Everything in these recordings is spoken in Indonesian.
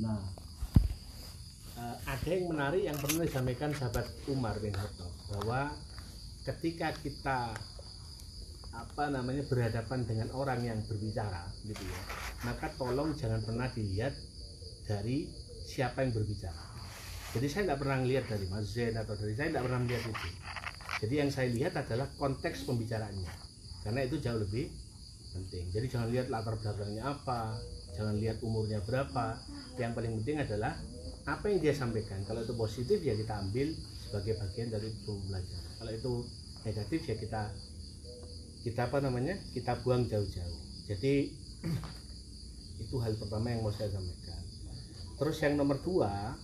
Nah, eh, ada yang menarik yang pernah disampaikan sahabat Umar bin Khattab bahwa ketika kita apa namanya berhadapan dengan orang yang berbicara gitu ya maka tolong jangan pernah dilihat dari siapa yang berbicara. Jadi saya tidak pernah lihat dari Mas Zain atau dari saya tidak pernah melihat itu. Jadi yang saya lihat adalah konteks pembicaraannya. Karena itu jauh lebih penting. Jadi jangan lihat latar belakangnya apa jangan lihat umurnya berapa. Yang paling penting adalah apa yang dia sampaikan. Kalau itu positif ya kita ambil sebagai bagian dari pembelajaran. Kalau itu negatif ya kita kita apa namanya kita buang jauh-jauh. Jadi itu hal pertama yang mau saya sampaikan. Terus yang nomor dua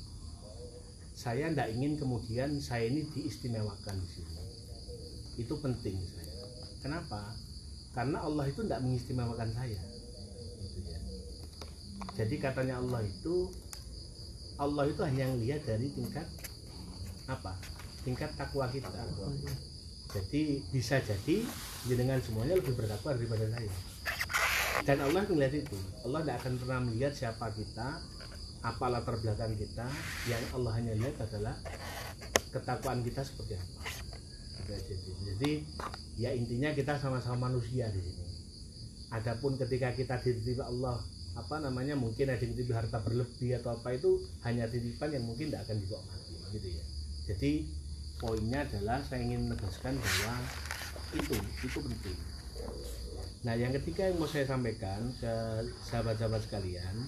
saya tidak ingin kemudian saya ini diistimewakan di sini. Itu penting saya. Kenapa karena Allah itu tidak mengistimewakan saya. Gitu ya. jadi katanya Allah itu Allah itu hanya melihat dari tingkat apa? Tingkat takwa kita. Jadi bisa jadi jenengan semuanya lebih bertakwa daripada saya. Dan Allah melihat itu. Allah tidak akan pernah melihat siapa kita apa latar belakang kita. Yang Allah hanya lihat adalah ketakwaan kita seperti apa. Jadi. Ya intinya kita sama-sama manusia di sini. Adapun ketika kita dititip Allah apa namanya mungkin ada yang harta berlebih atau apa itu hanya titipan yang mungkin tidak akan dibawa mati gitu ya. Jadi poinnya adalah saya ingin menegaskan bahwa itu itu penting. Nah yang ketiga yang mau saya sampaikan ke sahabat-sahabat sekalian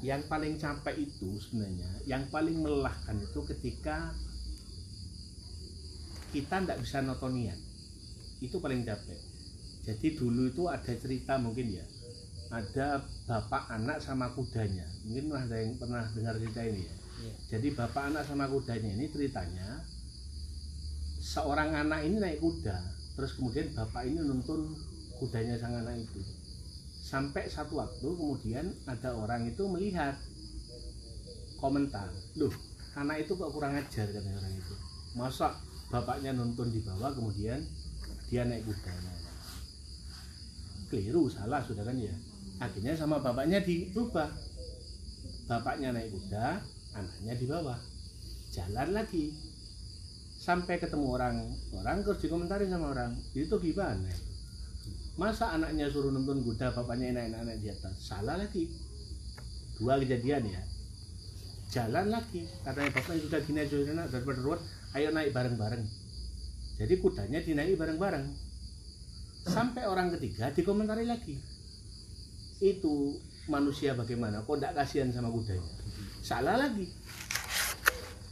yang paling capek itu sebenarnya yang paling melelahkan itu ketika kita tidak bisa nonton niat. Itu paling capek. Jadi dulu itu ada cerita mungkin ya. Ada bapak anak sama kudanya. Mungkin pernah ada yang pernah dengar cerita ini ya. Iya. jadi bapak anak sama kudanya ini ceritanya seorang anak ini naik kuda terus kemudian bapak ini nuntun kudanya sang anak itu. Sampai satu waktu kemudian ada orang itu melihat komentar loh anak itu kok kurang ajar katanya orang itu. Masa bapaknya nuntun di bawah kemudian dia naik kuda keliru salah sudah kan ya? Akhirnya sama bapaknya dirubah. Bapaknya naik kuda anaknya di bawah. Jalan lagi. Sampai ketemu orang. Orang terus dikomentari sama orang. Itu gimana? Masa anaknya suruh nonton kuda bapaknya enak-enak di atas? Salah lagi. Dua kejadian ya. Jalan lagi. Katanya bapaknya sudah gini aja enak daripada ruwet ayo naik bareng-bareng. Jadi kudanya dinaiki bareng-bareng. Sampai orang ketiga dikomentari lagi. Itu manusia bagaimana? Kok tidak kasihan sama kudanya? Salah lagi.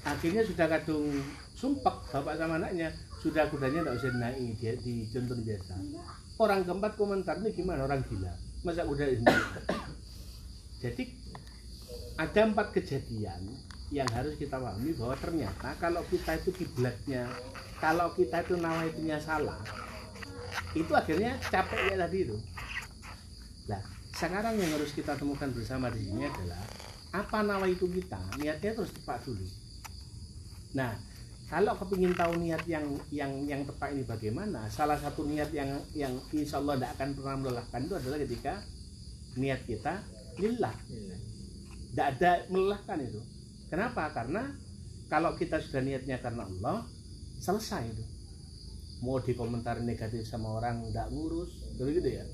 Akhirnya sudah kadung sumpek bapak sama anaknya sudah kudanya tidak usah dinaiki dia dicontoh biasa. Orang keempat komentar ini gimana? Orang gila. Masa kuda ini? Jadi ada empat kejadian yang harus kita pahami bahwa ternyata kalau kita itu kiblatnya kalau kita itu nawaitunya salah itu akhirnya capek ya tadi itu. Nah sekarang yang harus kita temukan bersama di sini adalah apa nawa itu kita niatnya terus tepat dulu. Nah kalau kepingin tahu niat yang yang yang tepat ini bagaimana salah satu niat yang yang insya Allah tidak akan pernah melelahkan itu adalah ketika niat kita lillah. Tidak ada melelahkan itu kenapa? Karena kalau kita sudah niatnya karena Allah selesai itu. Mau dikomentari negatif sama orang tidak ngurus begitu ya?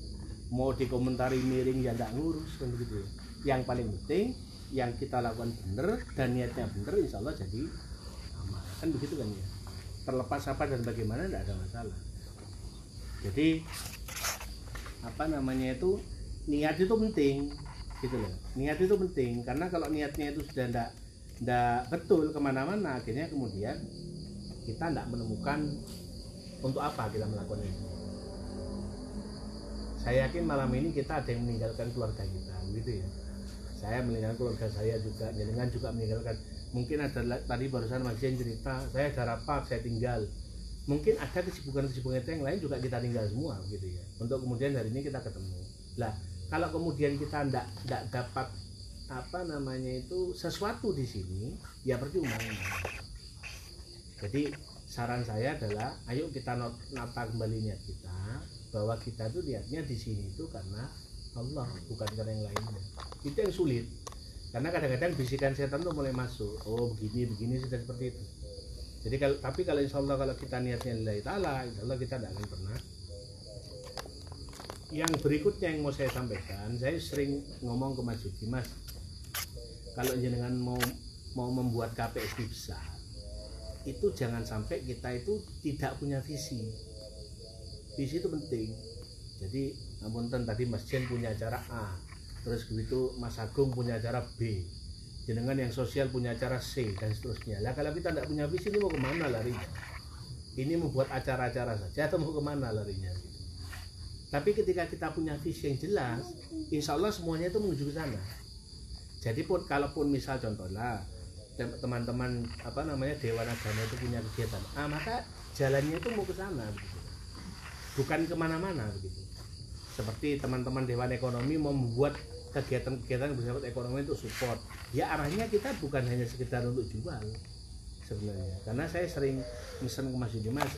Mau dikomentari miring ya tidak ngurus kan begitu ya? Yang paling penting yang kita lakukan benar dan niatnya benar insya Allah jadi amal kan begitu kan ya? Terlepas apa dan bagaimana tidak ada masalah. Jadi apa namanya itu? Niat itu penting gitu loh. Niat itu penting karena kalau niatnya itu sudah tidak tidak betul ke mana-mana. Akhirnya kemudian kita tidak menemukan untuk apa kita melakukan itu saya yakin malam ini kita ada yang meninggalkan keluarga kita gitu ya. Saya meninggalkan keluarga saya juga jenengan juga meninggalkan. Mungkin ada tadi barusan Mas Jen cerita saya ada rapat saya tinggal. Mungkin ada kesibukan-kesibukan yang lain juga kita tinggal semua gitu ya. Untuk kemudian hari ini kita ketemu. Lah kalau kemudian kita tidak dapat apa namanya itu sesuatu di sini ya percuma jadi saran saya adalah ayo kita nata kembali niat kita bahwa kita tuh niatnya di sini itu karena Allah bukan karena yang lainnya. Itu yang sulit. Karena kadang-kadang bisikan setan tuh mulai masuk oh begini begini sudah seperti itu. Jadi kalau tapi kalau insya Allah kalau kita niatnya lillahi ta'ala insya Allah kita tidak akan pernah. Yang berikutnya yang mau saya sampaikan saya sering ngomong ke Mas Yudi Mas kalau jenengan mau mau membuat KPS besar itu jangan sampai kita itu tidak punya visi. Visi itu penting. Jadi namun tadi Mas Jen punya acara A terus begitu Mas Agung punya acara B jenengan yang sosial punya acara C dan seterusnya. Lah kalau kita tidak punya visi ini mau ke mana larinya? Ini membuat acara-acara saja atau mau ke mana larinya? Tapi ketika kita punya visi yang jelas insya Allah semuanya itu menuju ke sana jadi pun kalaupun misal contoh lah teman-teman apa namanya Dewan Agama itu punya kegiatan ah maka jalannya itu mau ke sana begitu. Bukan ke mana-mana begitu. Seperti teman-teman Dewan Ekonomi membuat kegiatan-kegiatan bersifat ekonomi untuk support. Ya arahnya kita bukan hanya sekedar untuk jual sebenarnya. Karena saya sering mesen ke Mas Yudi Mas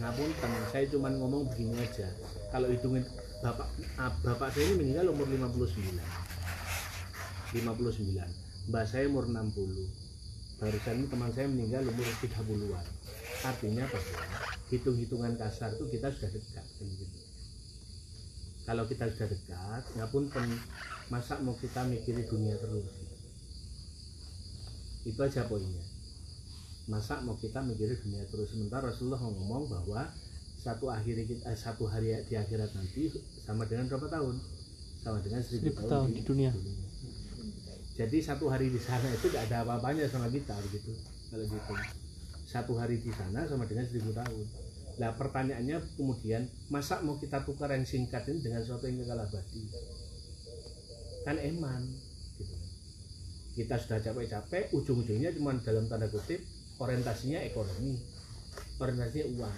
teman saya cuma ngomong begini aja. Kalau hitungin bapak ah, bapak saya ini meninggal umur 59 59 mbak saya umur 60 barusan ini teman saya meninggal umur 30-an artinya bahwa hitung-hitungan kasar itu kita sudah dekat kan gitu. Kalau kita sudah dekat pun masa mau kita mikirin dunia terus? Itu aja poinnya. Masa mau kita mikirin dunia terus? Sementara Rasulullah ngomong bahwa satu akhir kita eh, satu hari di akhirat nanti sama dengan berapa tahun? Sama dengan seribu, tahun, tahun di, di dunia. dunia jadi satu hari di sana itu tidak ada apa-apanya sama kita begitu kalau gitu satu hari di sana sama dengan seribu tahun Nah pertanyaannya kemudian masa mau kita tukar yang singkat ini dengan sesuatu yang kekal abadi? Kan eman. Gitu. Kita sudah capek-capek, ujung-ujungnya cuma dalam tanda kutip orientasinya ekonomi, orientasinya uang.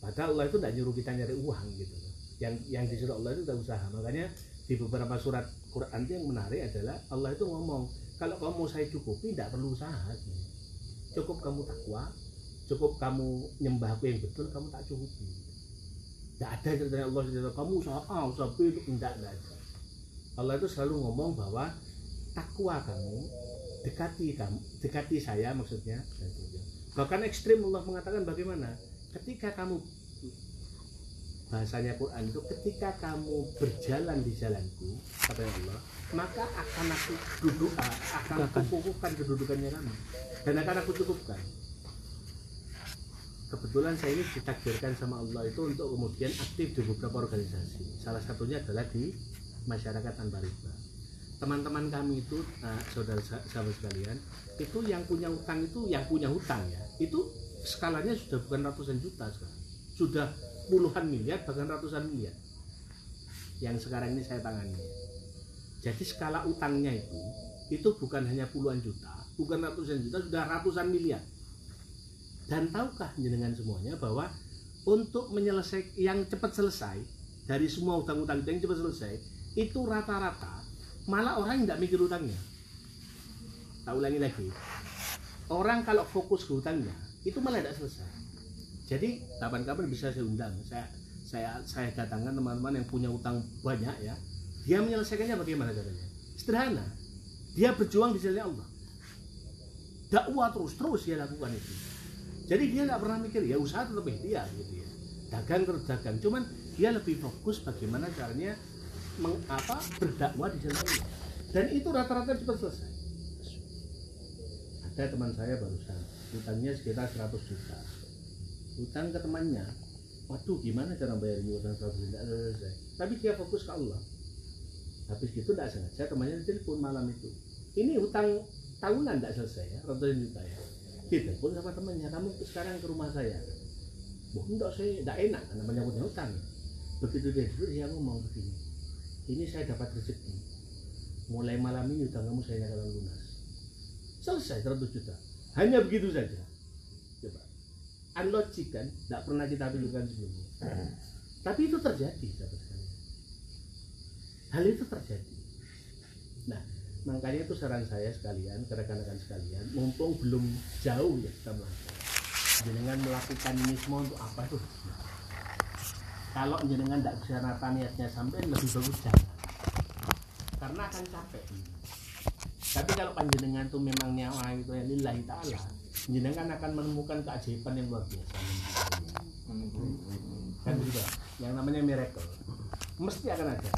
Padahal Allah itu tidak nyuruh kita nyari uang gitu. Yang yang disuruh Allah itu usaha. Makanya di beberapa surat Quran yang menarik adalah Allah itu ngomong kalau kamu saya cukupi tidak perlu usaha. Cukup kamu takwa, cukup kamu nyembah aku yang betul kamu tak cukupi. Tidak ada ceritanya Allah cerita kamu usaha A usaha itu tidak ada. Allah itu selalu ngomong bahwa takwa kamu dekati kamu dekati saya maksudnya. Bahkan ekstrim Allah mengatakan bagaimana? Ketika kamu bahasanya Quran itu ketika kamu berjalan di jalanku kata Allah maka akan aku duduk akan aku cukupkan kedudukannya kamu. Dan akan aku cukupkan. Kebetulan saya ini ditakdirkan sama Allah itu untuk kemudian aktif di beberapa organisasi. Salah satunya adalah di masyarakat tanpa riba teman-teman kami itu nah, saudara sahabat sekalian itu yang punya utang itu yang punya hutang ya itu skalanya sudah bukan ratusan juta sekarang. Sudah puluhan miliar bahkan ratusan miliar yang sekarang ini saya tangani jadi skala utangnya itu itu bukan hanya puluhan juta bukan ratusan juta sudah ratusan miliar dan tahukah jenengan semuanya bahwa untuk menyelesaikan yang cepat selesai dari semua utang-utang yang cepat selesai itu rata-rata malah orang yang tidak mikir utangnya. Tak ulangi lagi. Orang kalau fokus ke utangnya itu malah tidak selesai. Jadi kapan-kapan bisa saya undang. Saya saya saya datangkan teman-teman yang punya utang banyak ya. Dia menyelesaikannya bagaimana caranya? Sederhana. Dia berjuang di jalan Allah. Dakwah terus-terus dia lakukan itu jadi dia nggak pernah mikir ya usaha tetap dia gitu ya dagang terus dagang cuman dia lebih fokus bagaimana caranya mengapa berdakwah di jalan Allah dan itu rata-rata cepat selesai ada teman saya barusan utangnya sekitar 100 juta utang ke temannya. Waduh gimana cara bayar ini utang 100 juta? Selesai. Tapi dia fokus ke Allah. Habis itu tidak sengaja temannya telepon malam itu. Ini utang tahunan tidak selesai ya ratusan juta ya. Pun sama temannya kamu sekarang ke rumah saya. Bu enggak saya tidak enak. Karena punya hutang. Begitu dia duduk dia ngomong begini ini saya dapat rezeki. Mulai malam ini utang kamu saya akan lunas. Selesai 100 juta. Hanya begitu saja unlogic kan? Tidak pernah kita pikirkan sebelumnya. Tapi itu terjadi hal itu terjadi. Nah makanya itu saran saya sekalian ke rekan-rekan sekalian mumpung belum jauh ya kita melakukan. Jenengan melakukan ini semua untuk apa tuh kalau jenengan tidak bisa nata niatnya sampai lebih bagus jangan. Karena akan capek. Tapi kalau panjenengan itu memang nyawa itu yang lillahi ta'ala panjenengan akan menemukan keajaiban yang luar biasa. Kan gitu yang namanya miracle. Mesti akan ada.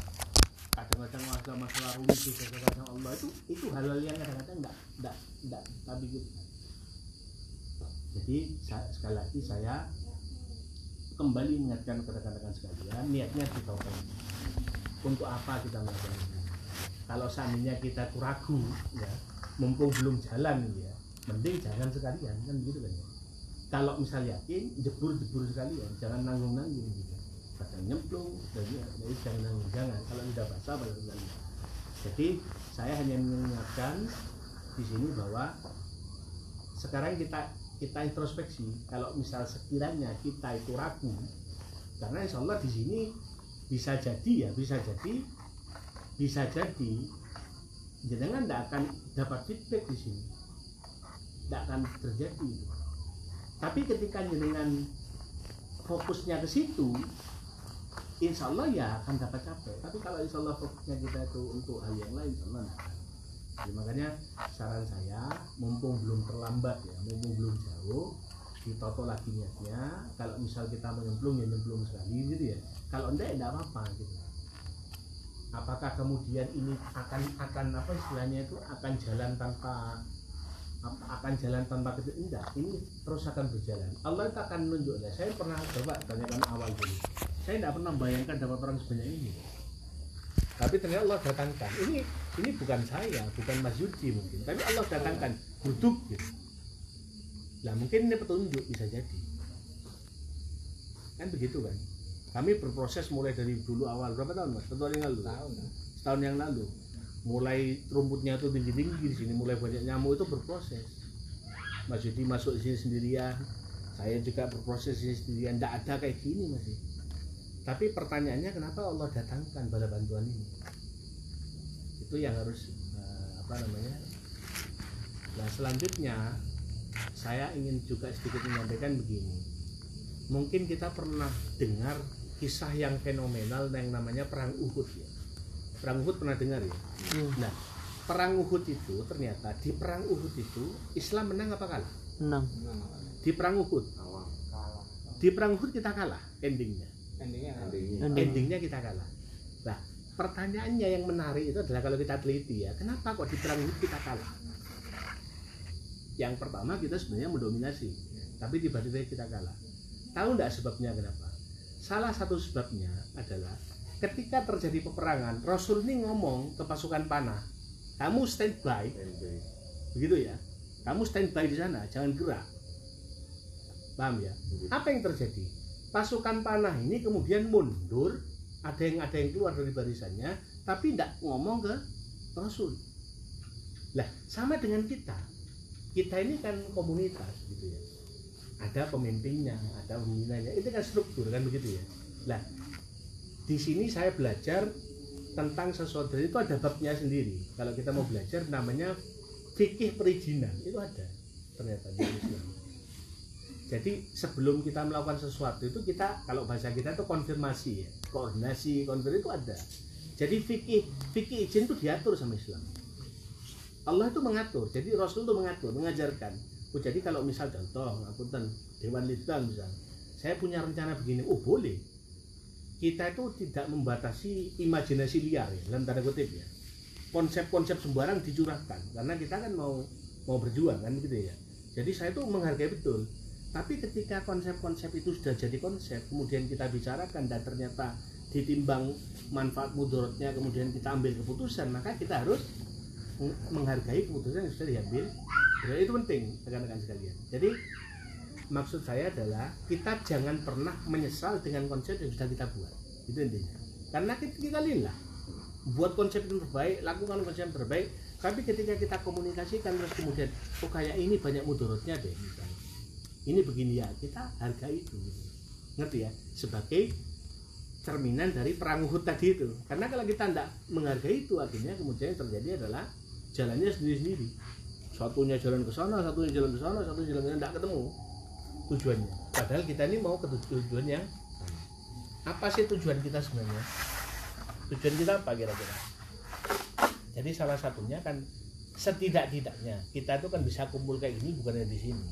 Kadang-kadang masalah-masalah rumit juga kadang Allah itu itu hal-hal yang kadang-kadang enggak enggak enggak tapi gitu jadi sekali lagi saya kembali mengingatkan kepada rekan-rekan sekalian niatnya kita untuk apa kita melakukan ini? Kalau seandainya kita ragu ya mumpung belum jalan ya mending jangan sekalian kan begitu kan ya. Kalau misal yakin jebur jebur sekalian jangan nanggung nanggung gitu. Kadang nyemplung jadi, jadi jangan nanggung jangan. Kalau tidak basah baru sekalian. Jadi saya hanya mengingatkan di sini bahwa sekarang kita kita introspeksi. Kalau misal sekiranya kita itu ragu karena insya Allah di sini bisa jadi ya bisa jadi bisa jadi jenengan tidak akan dapat feedback di sini tidak akan terjadi. Tapi ketika jenengan fokusnya ke situ insya Allah ya akan dapat capek. Tapi kalau insya Allah fokusnya kita itu untuk hal yang lain insya Allah tidak jadi makanya saran saya mumpung belum terlambat ya mumpung belum jauh ditoto lagi niatnya. Kalau misal kita menyemplung ya nyemplung sekali gitu ya. Kalau enggak ya enggak apa-apa gitu. Apakah kemudian ini akan akan apa istilahnya itu akan jalan tanpa akan jalan tanpa itu enggak ini terus akan berjalan. Allah itu akan menunjuknya saya. Pernah coba tanyakan awal dulu. Saya tidak pernah bayangkan dapat orang sebanyak ini. Tapi ternyata Allah datangkan. Ini ini bukan saya bukan Mas Yudi mungkin. Tapi Allah datangkan. Duduk gitu. Nah mungkin ini petunjuk bisa jadi. Kan begitu kan? Kami berproses mulai dari dulu awal. Berapa tahun mas? Satu tahun yang lalu. Tahun. Setahun yang lalu. Mulai rumputnya tuh tinggi tinggi di sini, mulai banyak nyamuk itu berproses. Mas Yudi masuk sini sendirian, saya juga berproses sini sendirian. Tidak ada kayak gini masih. Tapi pertanyaannya kenapa Allah datangkan bala bantuan ini? Itu yang harus uh, apa namanya? Nah selanjutnya saya ingin juga sedikit menyampaikan begini. Mungkin kita pernah dengar kisah yang fenomenal yang namanya perang Uhud ya. Perang Uhud pernah dengar ya? Hmm. Nah, perang Uhud itu ternyata di perang Uhud itu Islam menang apa kalah? Menang. Di perang Uhud. Di perang Uhud kita kalah endingnya. Endingnya, endingnya. endingnya kita kalah. Nah, pertanyaannya yang menarik itu adalah kalau kita teliti ya, kenapa kok di perang Uhud kita kalah? Yang pertama kita sebenarnya mendominasi, tapi tiba-tiba kita kalah. Tahu nggak sebabnya kenapa? Salah satu sebabnya adalah ketika terjadi peperangan, Rasul ini ngomong ke pasukan panah, kamu standby, begitu ya, kamu standby di sana, jangan gerak. Paham ya? Apa yang terjadi? Pasukan panah ini kemudian mundur, ada yang ada yang keluar dari barisannya, tapi tidak ngomong ke Rasul. Lah, sama dengan kita. Kita ini kan komunitas gitu ya ada pemimpinnya, ada pemimpinannya. Itu kan struktur kan begitu ya. Nah, di sini saya belajar tentang sesuatu itu ada babnya sendiri. Kalau kita mau belajar namanya fikih perizinan itu ada ternyata di Islam. Jadi sebelum kita melakukan sesuatu itu kita kalau bahasa kita itu konfirmasi ya, koordinasi, konfirmasi itu ada. Jadi fikih fikih izin itu diatur sama Islam. Allah itu mengatur. Jadi Rasul itu mengatur, mengajarkan oh jadi kalau misal contoh ngapunten Dewan Litbang misal saya punya rencana begini oh boleh kita itu tidak membatasi imajinasi liar ya dalam tanda kutip ya. Konsep-konsep sembarang dicurahkan karena kita kan mau mau berjuang kan gitu ya. Jadi saya itu menghargai betul. Tapi ketika konsep-konsep itu sudah jadi konsep kemudian kita bicarakan dan ternyata ditimbang manfaat mudorotnya kemudian kita ambil keputusan maka kita harus menghargai keputusan yang sudah diambil. Jadi itu penting rekan-rekan sekalian. Jadi maksud saya adalah kita jangan pernah menyesal dengan konsep yang sudah kita buat. Itu intinya. Karena kita, kita lillah buat konsep yang terbaik lakukan konsep yang terbaik. Tapi ketika kita komunikasikan terus kemudian oh kayak ini banyak mudorotnya deh misalnya. Ini begini ya kita hargai itu. Ngerti ya? Sebagai cerminan dari perang Uhud tadi itu. Karena kalau kita tidak menghargai itu artinya kemudian yang terjadi adalah jalannya sendiri-sendiri. Satunya jalan ke sana satunya jalan ke sana satunya jalan ke sana tidak ketemu tujuannya. Padahal kita ini mau ke tujuan yang apa sih tujuan kita sebenarnya? Tujuan kita apa kira-kira? Jadi salah satunya kan setidak-tidaknya kita itu kan bisa kumpul kayak gini bukan di sini.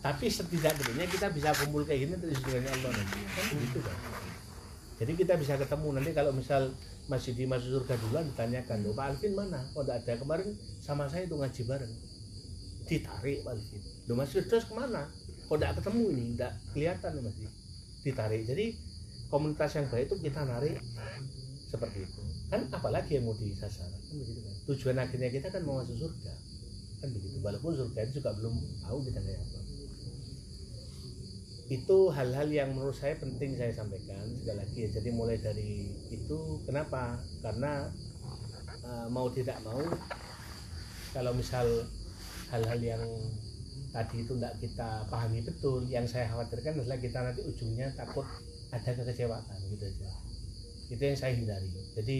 Tapi setidak-tidaknya kita bisa kumpul kayak gini terus dengan Allah kan begitu kan jadi kita bisa ketemu. Nanti kalau misal masih di masuk surga duluan ditanyakan loh Pak Alvin mana? Oh tidak ada. Kemarin sama saya itu ngaji bareng. Ditarik Pak Alvin lo masih terus ke mana? Kok tidak ketemu ini? Tidak kelihatan masih ditarik. Jadi komunitas yang baik itu kita narik. Seperti itu. Kan apalagi yang mau disasar. Kan begitu kan tujuan akhirnya kita kan mau masuk surga. Kan begitu. Walaupun surga itu juga belum tahu kita kayak apa. Itu hal-hal yang menurut saya penting saya sampaikan. Sekali lagi ya jadi mulai dari itu kenapa? Karena uh, mau tidak mau kalau misal hal-hal yang tadi itu tidak kita pahami betul. Yang saya khawatirkan adalah kita nanti ujungnya takut ada kekecewaan gitu aja. Itu yang saya hindari. Jadi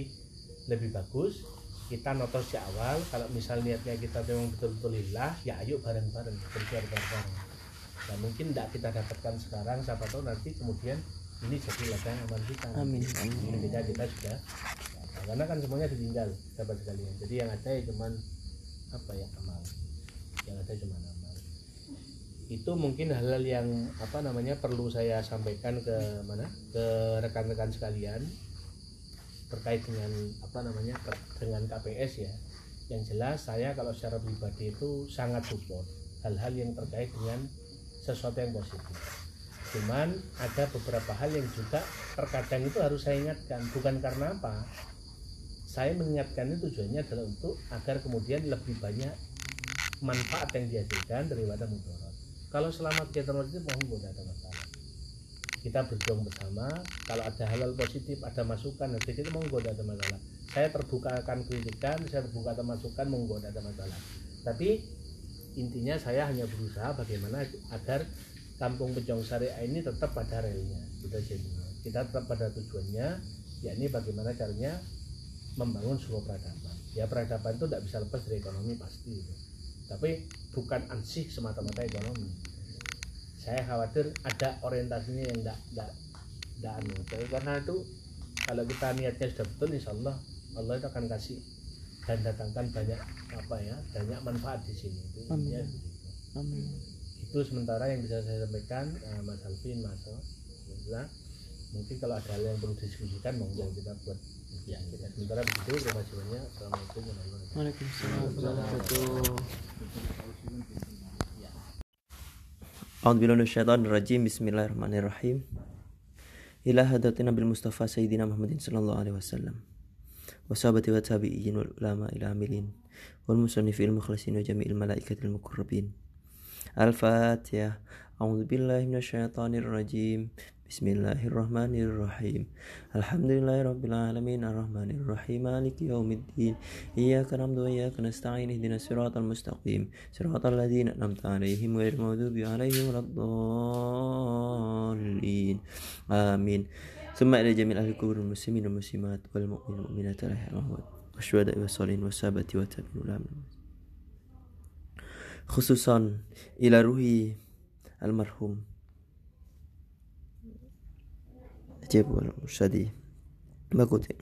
lebih bagus kita notos di awal. Kalau misal niatnya kita memang betul-betul lillah ya ayo bareng-bareng berjuang bareng-bareng dan mungkin tidak kita dapatkan sekarang siapa tahu nanti kemudian ini jadi ladang amal kita. Amin. Amin kita sudah karena kan semuanya ditinggal dapat sekalian. Jadi yang ada ya cuman apa ya amal. Yang ada cuma amal itu mungkin hal-hal yang apa namanya perlu saya sampaikan ke mana? Ke rekan-rekan sekalian terkait dengan apa namanya dengan KPS ya. Yang jelas saya kalau secara pribadi itu sangat support hal-hal yang terkait dengan sesuatu yang positif. Cuman ada beberapa hal yang juga terkadang itu harus saya ingatkan. Bukan karena apa saya mengingatkan itu tujuannya adalah untuk agar kemudian lebih banyak manfaat yang dihasilkan daripada mudarat kalau selama kita positif mohon tidak ada masalah. Kita berjuang bersama. Kalau ada halal positif ada masukan nanti kita monggo tidak ada masalah. Saya terbuka akan kritikan saya terbuka akan masukan monggo tidak ada masalah. Tapi intinya saya hanya berusaha bagaimana agar kampung Pejong Syariah ini tetap pada relnya kita jadi kita tetap pada tujuannya yakni bagaimana caranya membangun sebuah peradaban. Ya peradaban itu tidak bisa lepas dari ekonomi pasti. gitu. Tapi bukan ansih semata-mata ekonomi. Saya khawatir ada orientasinya yang tidak tidak tidak anu. Karena itu kalau kita niatnya sudah betul insya Allah Allah itu akan kasih dan datangkan banyak apa ya banyak manfaat di sini. Itu Amin. ya, amin. Itu sementara yang bisa saya sampaikan uh, Mas Alvin Mas Alhamdulillah mungkin kalau ada hal yang perlu diskusikan monggo kita buat ya kita sementara begitu terima kasih banyak assalamualaikum warahmatullahi wabarakatuh. Waalaikumsalam warahmatullahi أعوذ بالله من الشيطان الرجيم بسم الله الرحمن الرحيم إلى هدتنا بالمصطفى سيدنا محمد صلى الله عليه وسلم وصحبه والتابعين والعلماء العاملين والمصنفين المخلصين وجميع الملائكة المقربين الفاتحة أعوذ بالله من الشيطان الرجيم بسم الله الرحمن الرحيم الحمد لله رب العالمين الرحمن الرحيم مالك يوم الدين إياك نعبد وإياك نستعين اهدنا الصراط المستقيم صراط الذين أنعمت عليهم غير المغضوب عليهم ولا الضالين آمين ثم إلى جميع أهل القبور المسلمين والمسلمات والمؤمنين والمؤمنات الأحياء والشهداء والصالحين والسابة والتابعين خصوصا إلى روحي المرحوم Jebol Mursadi Bakutin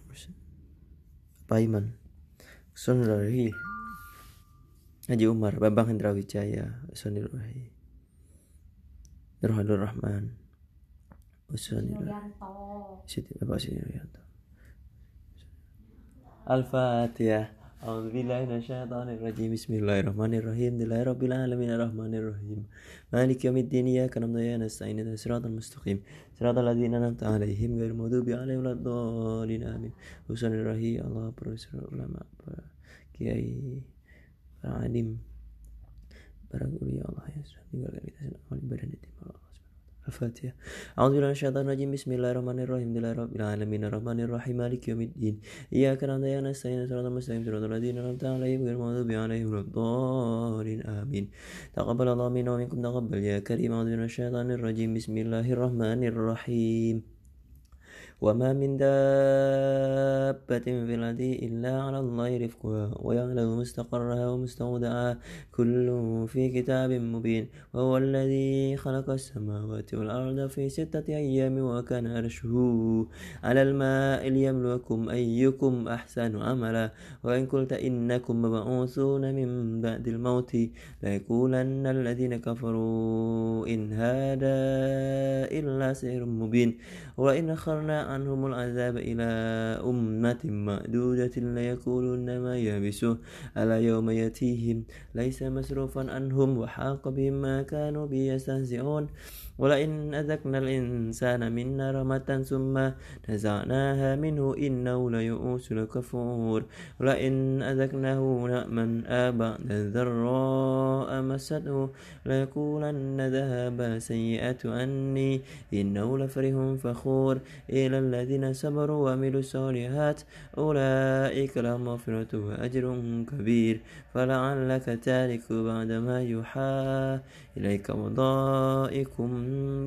Paiman Sonrahi Haji Umar Bambang Hendra Wijaya Sonirahi Nurhanur Rahman Sonirahi Siti Bapak Siti Al-Fatihah أعوذ بالله من الشيطان الرجيم بسم الله الرحمن الرحيم لله رب العالمين الرحمن الرحيم مالك يوم الدين إياك نعبد وإياك نستعين اهدنا الصراط المستقيم صراط الذين أنعمت عليهم غير المغضوب عليهم ولا الضالين آمين حسن الرحيم الله profesor ulama kiai para alim para guru ya Allah yang sudah tinggalkan kita amal ibadah di timur الفاتحة أعوذ بالله من الشيطان الرجيم بسم الله الرحمن الرحيم لله رب العالمين الرحمن الرحيم مالك يوم الدين إياك نعبد وإياك نستعين صراط المستقيم صراط الذين أنعمت عليهم غير المغضوب عليهم ولا الضالين آمين تقبل الله منا ومنكم تقبل يا كريم أعوذ بالله من الشيطان الرجيم بسم الله الرحمن الرحيم وما من دابة في الأرض إلا على الله رزقها ويعلم مستقرها ومستودعها كل في كتاب مبين وهو الذي خلق السماوات والأرض في ستة أيام وكان عرشه على الماء ليبلوكم أيكم أحسن عملا وإن قلت إنكم مبعوثون من بعد الموت ليقولن الذين كفروا إن هذا إلا سحر مبين وإن أخرنا عنهم العذاب إلى أمة معدودة ليقولن ما يابسه ألا يوم يأتيهم ليس مصروفا عنهم وحاق بهم ما كانوا به يستهزئون ولئن أذقنا الإنسان منا رحمة ثم نزعناها منه إنه ليئوس لكفور ولئن أذقناه نعما بعد ذراء مسته ليقولن ذهب سيئة عني إنه لفرح فخور. إلى الذين صبروا وعملوا الصالحات أولئك لهم مغفرة وأجر كبير. فلعلك تارك بعد ما يوحى إليك وضائق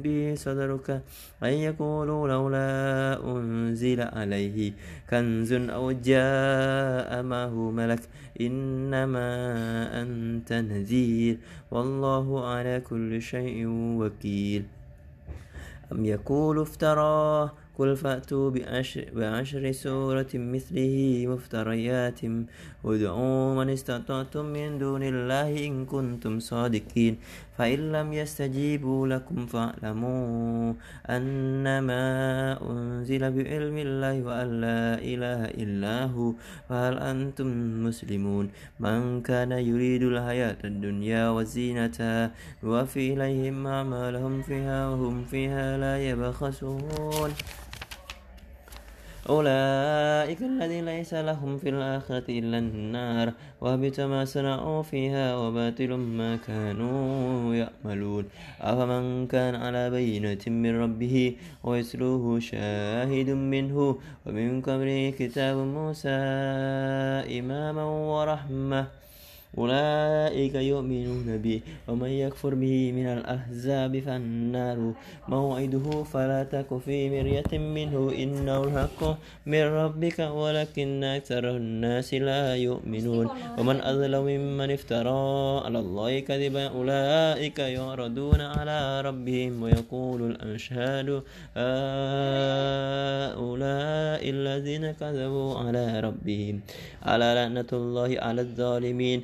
به صدرك أن يقولوا لولا أنزل عليه كنز أو جاء معه ملك إنما أنت نذير والله على كل شيء وكيل. أم يقول افتراه قل فأتوا بعشر, بعشر سورة مثله مفتريات. ودعوا من استطعتم من دون الله إن كنتم صادقين. فإن لم يستجيبوا لكم فاعلموا أنما أنزل بعلم الله وأن لا إله إلا هو فهل أنتم مسلمون؟ من كان يريد الحياة الدنيا وزينتها نوفي إليهم أعمالهم فيها وهم فيها لا يبخسون. أولئك الذين ليس لهم في الآخرة إلا النار وهبط ما صنعوا فيها وباطل ما كانوا يعملون. أفمن كان على بينة من ربه ويسلوه شاهد منه ومن قبله كتاب موسى إماما ورحمة. أولئك يؤمنون به ومن يكفر به من الأحزاب فالنار. موعده فلا تك في مرية منه. إنه الحق من ربك ولكن أكثر الناس لا يؤمنون. ومن أظلم ممن افترى على الله كذبا أولئك يعرضون على ربهم ويقول الأشهاد هؤلاء الذين كذبوا على ربهم. على لعنة الله على الظالمين.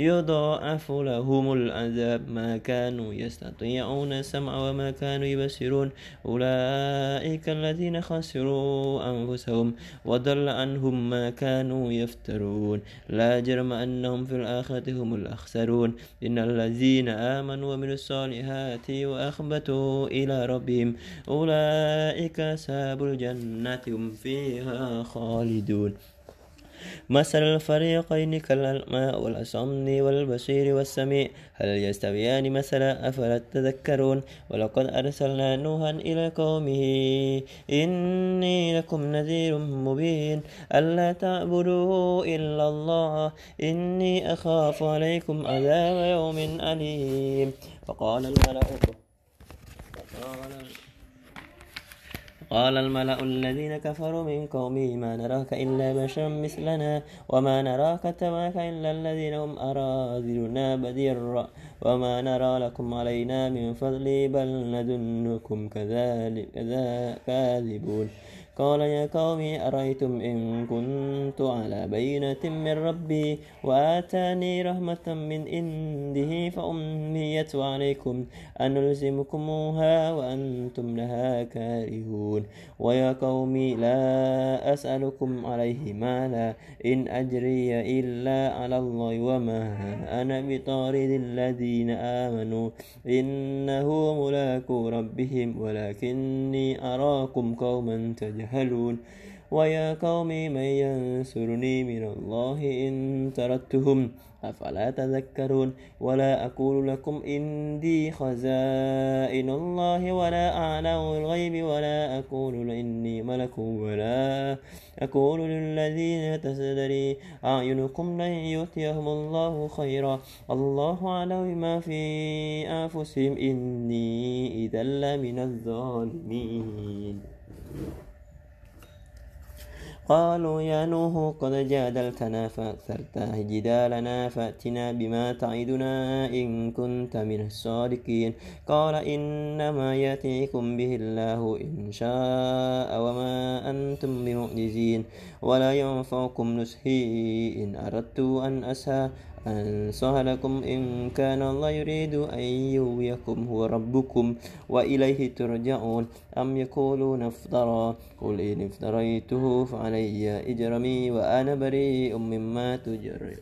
يضاعف لهم العذاب ما كانوا يستطيعون السمع وما كانوا يبصرون. أولئك الذين خسروا أنفسهم وضل عنهم ما كانوا يفترون. لا جرم أنهم في الآخرة هم الأخسرون. إن الذين آمنوا ومن الصالحات وأخبتوا إلى ربهم أولئك أصحاب الجنة هم فيها خالدون. مثل الفريقين كالأعمى والأصم والبصير والسميع. هل يستويان مثلا؟ أفلا تذكرون؟ ولقد أرسلنا نوحا إلى قومه. إني لكم نذير مبين. ألا تعبدوا إلا الله. إني أخاف عليكم عذاب يوم أليم. فقال الملأ قال الملأ الذين كفروا من قومه ما نراك إلا بشرا مثلنا وما نراك اتبعك إلا الذين هم أراذلنا بدير وما نرى لكم علينا من فضل بل نظنكم كذلك كاذبون. قال يا قوم أرأيتم إن كنت على بينة من ربي وآتاني رحمة من عنده فأميت عليكم أن نلزمكموها وأنتم لها كارهون. ويا قوم لا أسألكم عليه مالا إن أجري إلا على الله وما أنا بطارد الذين آمنوا. إنه ملاك ربهم ولكني أراكم قوما تجهلون. ويا قوم من ينصرني من الله إن تردتهم أفلا تذكرون؟ ولا أقول لكم إني خزائن الله ولا أعلم الغيب ولا أقول إني ملك ولا أقول للذين تزدري. أعينكم لن يؤتيهم الله خيرا. الله أعلم بما في أنفسهم. إني إذا لمن الظالمين. قالوا يا نوح قد جادلتنا فأكثرت جدالنا فأتنا بما تعدنا إن كنت من الصادقين. قال إنما يأتيكم به الله إن شاء وما أنتم بمعجزين. ولا ينفعكم نصحي إن أردت أن أسهى أنصح لكم إن كان الله يريد أن يويكم هو ربكم وإليه ترجعون. أم يقولون افترى؟ قل إن افتريته فعلي إجرمي وأنا بريء مما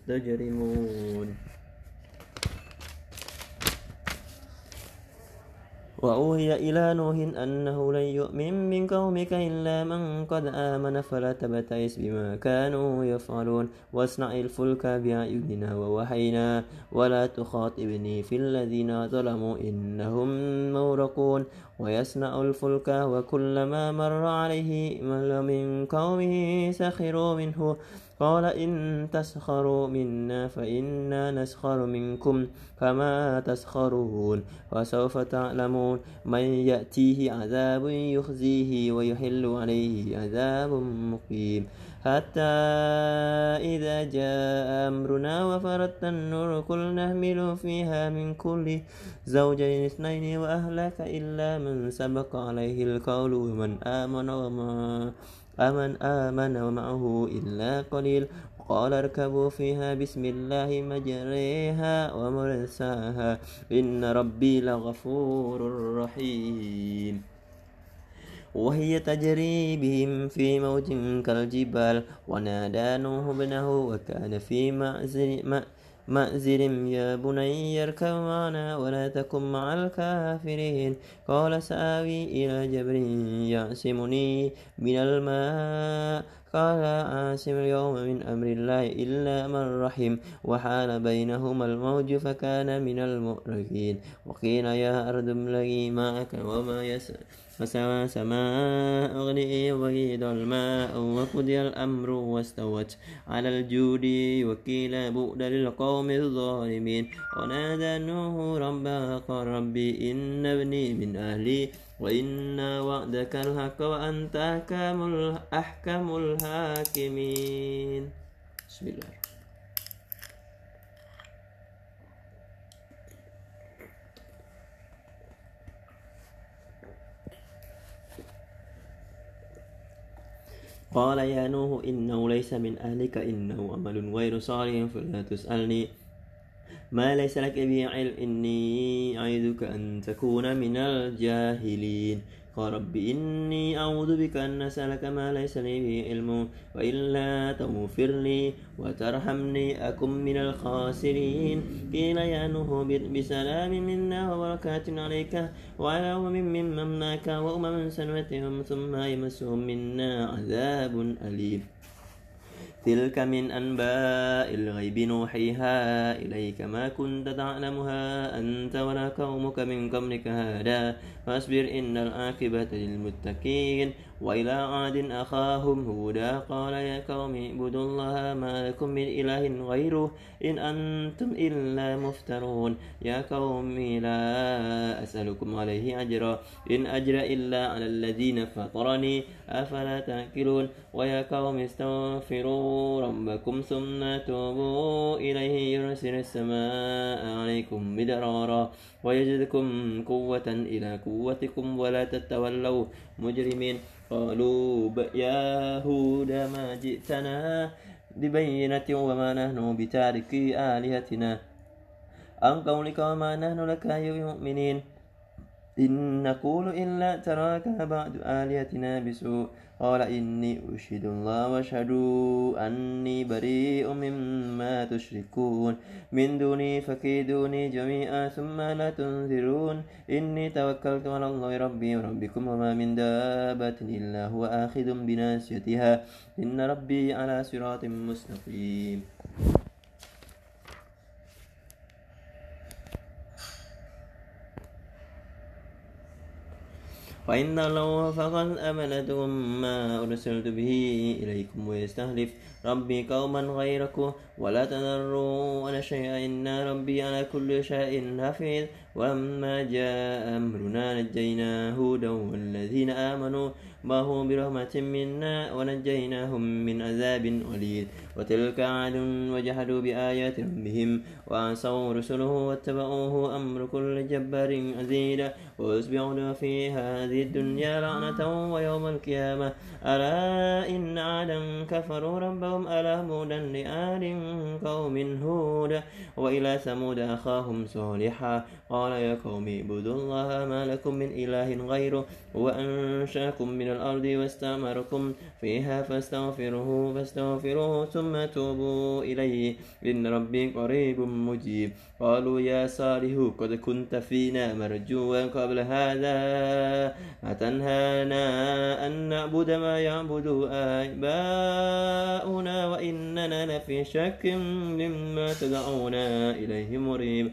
تجرمون. وأوهي إلى نوح أنه لن يؤمن من قومك إلا من قد آمن فلا تبتئس بما كانوا يفعلون. واصنع الفلك بأعيننا ووحينا ولا تخاطبني في الذين ظلموا إنهم مورقون. ويصنع الفلك وكلما مر عليه من قومه سخروا منه. قال إن تسخروا منا فإنا نسخر منكم كما تسخرون وسوف تعلمون من يأتيه عذاب يخزيه ويحل عليه عذاب مقيم حتى إذا جاء أمرنا وفرت النور قل نحمل فيها من كل زوجين اثنين وأهلك إلا من سبق عليه القول ومن آمن وما أمن آمن ومعه إلا قليل. قال اركبوا فيها بسم الله مجريها ومرساها. إن ربي لغفور رحيم. وهي تجري بهم في موج كالجبال. ونادى نوح ابنه وكان في معزل مأزر يا بني اركب معنا ولا تكن مع الكافرين. قال سآوي إلى جبل يعصمني من الماء. قال عاصم اليوم من أمر الله إلا من رحم. وحال بينهما الموج فكان من المؤرخين. وقيل يا أرض ابلغي معك وما يسأل فسوى سماء أغنئي وغيد الماء وقضي الأمر واستوت على الجود وكيل بؤد للقوم الظالمين ونادى نوح ربه قال ربي إن ابني من أهلي وإن وعدك الحق وأنت أحكم الحاكمين. بسم الله. قال يا نوح إنه ليس من أهلك إنه عمل غير صالح فلا تسألني. ما ليس لك به علم إني أعيذك أن تكون من الجاهلين. قال رب إني أعوذ بك أن أسألك ما ليس لي به علم وإلا تغفر لي وترحمني أكن من الخاسرين. قيل يا نوح بسلام منا وبركات عليك وعلى أمم ممن معك وأمم سنوتهم ثم يمسهم منا عذاب أليم. تلك من أنباء الغيب نوحيها إليك ما كنت تعلمها أنت ولا قومك من قبلك هذا فاصبر إن العاقبة للمتقين وإلى عاد أخاهم هودا قال يا قوم اعبدوا الله ما لكم من إله غيره إن أنتم إلا مفترون. يا قوم لا أسألكم عليه أجرا. إن أجر إلا على الذين فطرني أفلا تأكلون. ويا قوم استغفروا ربكم ثم توبوا إليه يرسل السماء عليكم مدرارا. ويجدكم قوة إلى قوتكم ولا تتولوا. مجرمين. قالوا يا هود ما جئتنا ببينة وما نحن بتاركي آلهتنا. عن قولك وما نحن لك بمؤمنين. إن نقول إلا تراك بعد آليتنا بسوء. قال إني أشهد الله واشهدوا أني بريء مما تشركون. من دوني فكيدوني جميعا ثم لا تنذرون. إني توكلت على الله ربي وربكم وما من دابة إلا هو آخذ بناسيتها إن ربي على صراط مستقيم. فإن الله فقد أمنتكم ما أرسلت به إليكم ويستهلف ربي قوما غيركم ولا تذروا على شيئا إن ربي على كل شيء حفيظ. ولما جاء أمرنا نجينا هودا والذين آمنوا معه برحمة منا ونجيناهم من عذاب غليظ وتلك عاد وجحدوا بآيات ربهم وعصوا رسله واتبعوه أمر كل جبار عزيز. ويصبحون في هذه الدنيا لعنة ويوم القيامة. ألا إن عادا كفروا ربهم ألا مودا لآل قوم هود وإلى ثمود أخاهم صالحا قال يا قوم اعبدوا الله ما لكم من إله غيره وأنشأكم من الأرض واستعمركم فيها فاستغفروه فاستغفروه ثم توبوا إليه إن ربي قريب مجيب قالوا يا صالح قد كنت فينا مرجوا قبل هذا أتنهانا أن نعبد ما يعبد آباؤنا وإننا لفي شك مما تدعونا إليه مريب.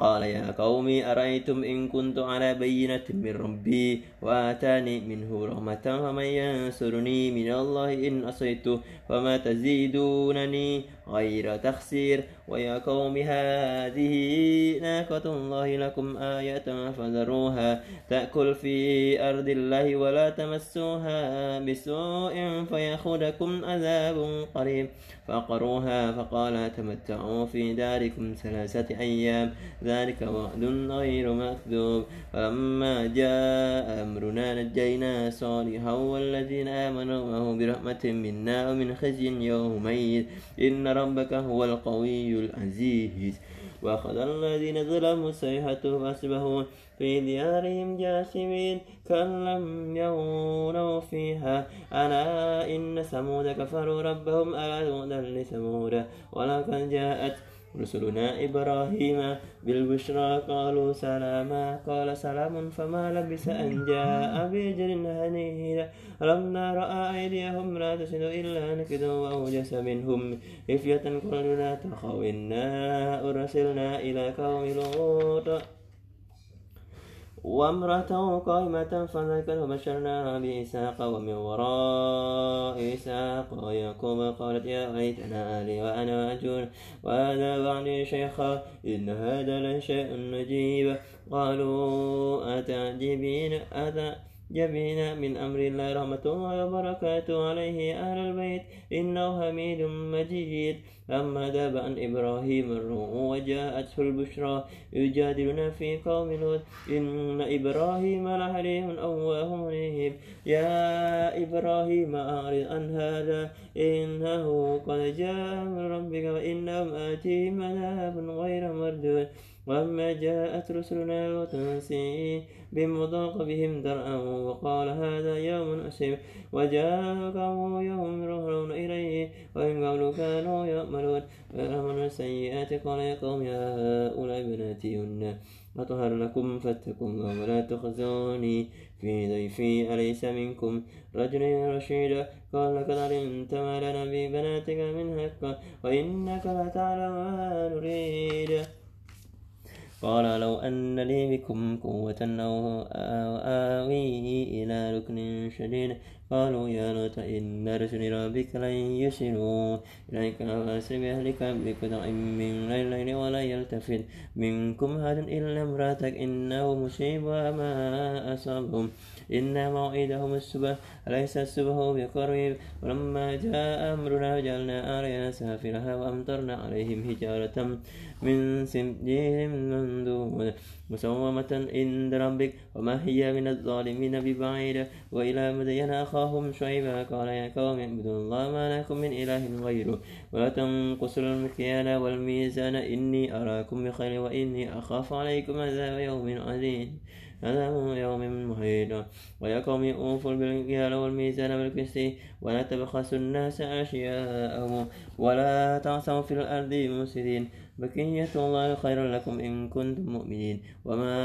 قال يا قوم أرأيتم إن كنت على بينة من ربي وآتاني منه رحمة فمن ينصرني من الله إن أصيته فما تزيدونني غير تخسير. ويا قوم هذه ناقة الله لكم آية فذروها. تأكل في أرض الله ولا تمسوها بسوء فيأخذكم عذاب قريب. فقروها فقال تمتعوا في داركم ثلاثة أيام. ذلك وعد غير مكذوب. فلما جاء أمرنا نجينا صالحا والذين آمنوا معه برحمة منا ومن خزي يومئذ إن ربك هو القوي العزيز. وأخذ الذين ظلموا الصيحة فأصبحوا في ديارهم جاثمين. كأن لم يغنوا فيها. ألا إن ثمود كفروا ربهم ألا بعدا لثمود ولقد جاءت رسلنا إبراهيم بالبشرى قالوا سلاما قال سلام فما لبس أن جاء بجر هنيد لما رأى أيديهم لا تصل إلا نكدوا وأوجس منهم خفية قالوا لا تخوا إنا أرسلنا إلى قوم لوط. وامرأته قائمة فذكر وبشرناها بإسحاق ومن وراء إسحاق ويعقوب قالت يا ليتنا آلي وأنا أجول وهذا بعدي شيخا إن هذا لشيء نجيب قالوا أتعجبين؟ أتعجبين جبين من أمر الله رحمة الله وبركاته عليه أهل البيت إنه حميد مجيد. أما ذهب عن إبراهيم الروح وجاءته البشرى يجادلنا في قوم لوط إن إبراهيم لحليم أواه منيب. يا إبراهيم أعرض عن هذا إنه قد جاء من ربك وإنهم آتيهم عذاب غير مردود. وأما جاءت رسلنا وتنسي بمضاق بهم درعا وقال هذا يوم أسيب وجاء قومه يوم يرهرون إليه وإن قبل كانوا يأملون فآمنوا السيئات قال يا قوم هؤلاء بناتي أطهر لكم فاتقوا الله ولا تخزوني في ضيفي أليس منكم رجل رشيد قال لقد علمت ما لنا ببناتك من حق وإنك لتعلم ما نريد قال لو أن لي بكم قوة أو آوي إلى ركن شديد قالوا يا لوط إن رسل ربك لن يصلوا إليك فأسر بأهلك بقطع من الليل ولا يلتفت منكم أحد إلا امرأتك إنه مصيب ما أصابهم. إن موعدهم الصبح أليس الصبح بقريب؟ ولما جاء أمرنا جعلنا عليها سافلها وأمطرنا عليهم حجارة من سجيل منضود مسومة عند ربك وما هي من الظالمين ببعيد؟ وإلى مدين أخاهم شعيبا قال يا قوم اعبدوا الله ما لكم من إله غيره ولا تنقصوا المكيال والميزان إني أراكم بخير وإني أخاف عليكم عذاب يوم عظيم. عذاب يوم محيط. ويا قوم أوفوا بالمكيال والميزان بالقسط ولا تبخسوا الناس أشياءهم. ولا تعثوا في الأرض مفسدين. بقية الله خير لكم إن كنتم مؤمنين. وما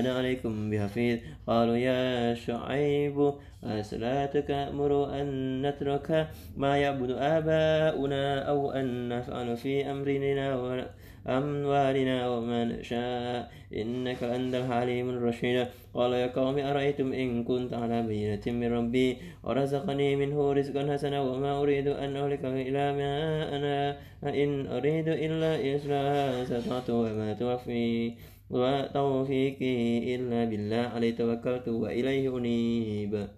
أنا عليكم بحفيظ. قالوا يا شعيب أصلاتك أمر أن نترك ما يعبد آباؤنا أو أن نفعل في أمرنا؟ أموالنا وما نشاء. إنك أنت الحليم الرشيد. قال يا قوم أرأيتم إن كنت على بينة من ربي؟ ورزقني منه رزقا حسنا وما أريد أن أهلك إلى ما أنا. إن أريد إلا إصلاح استطعت وما توفي وتوفيقي إلا بالله. عليه توكلت وإليه أنيب.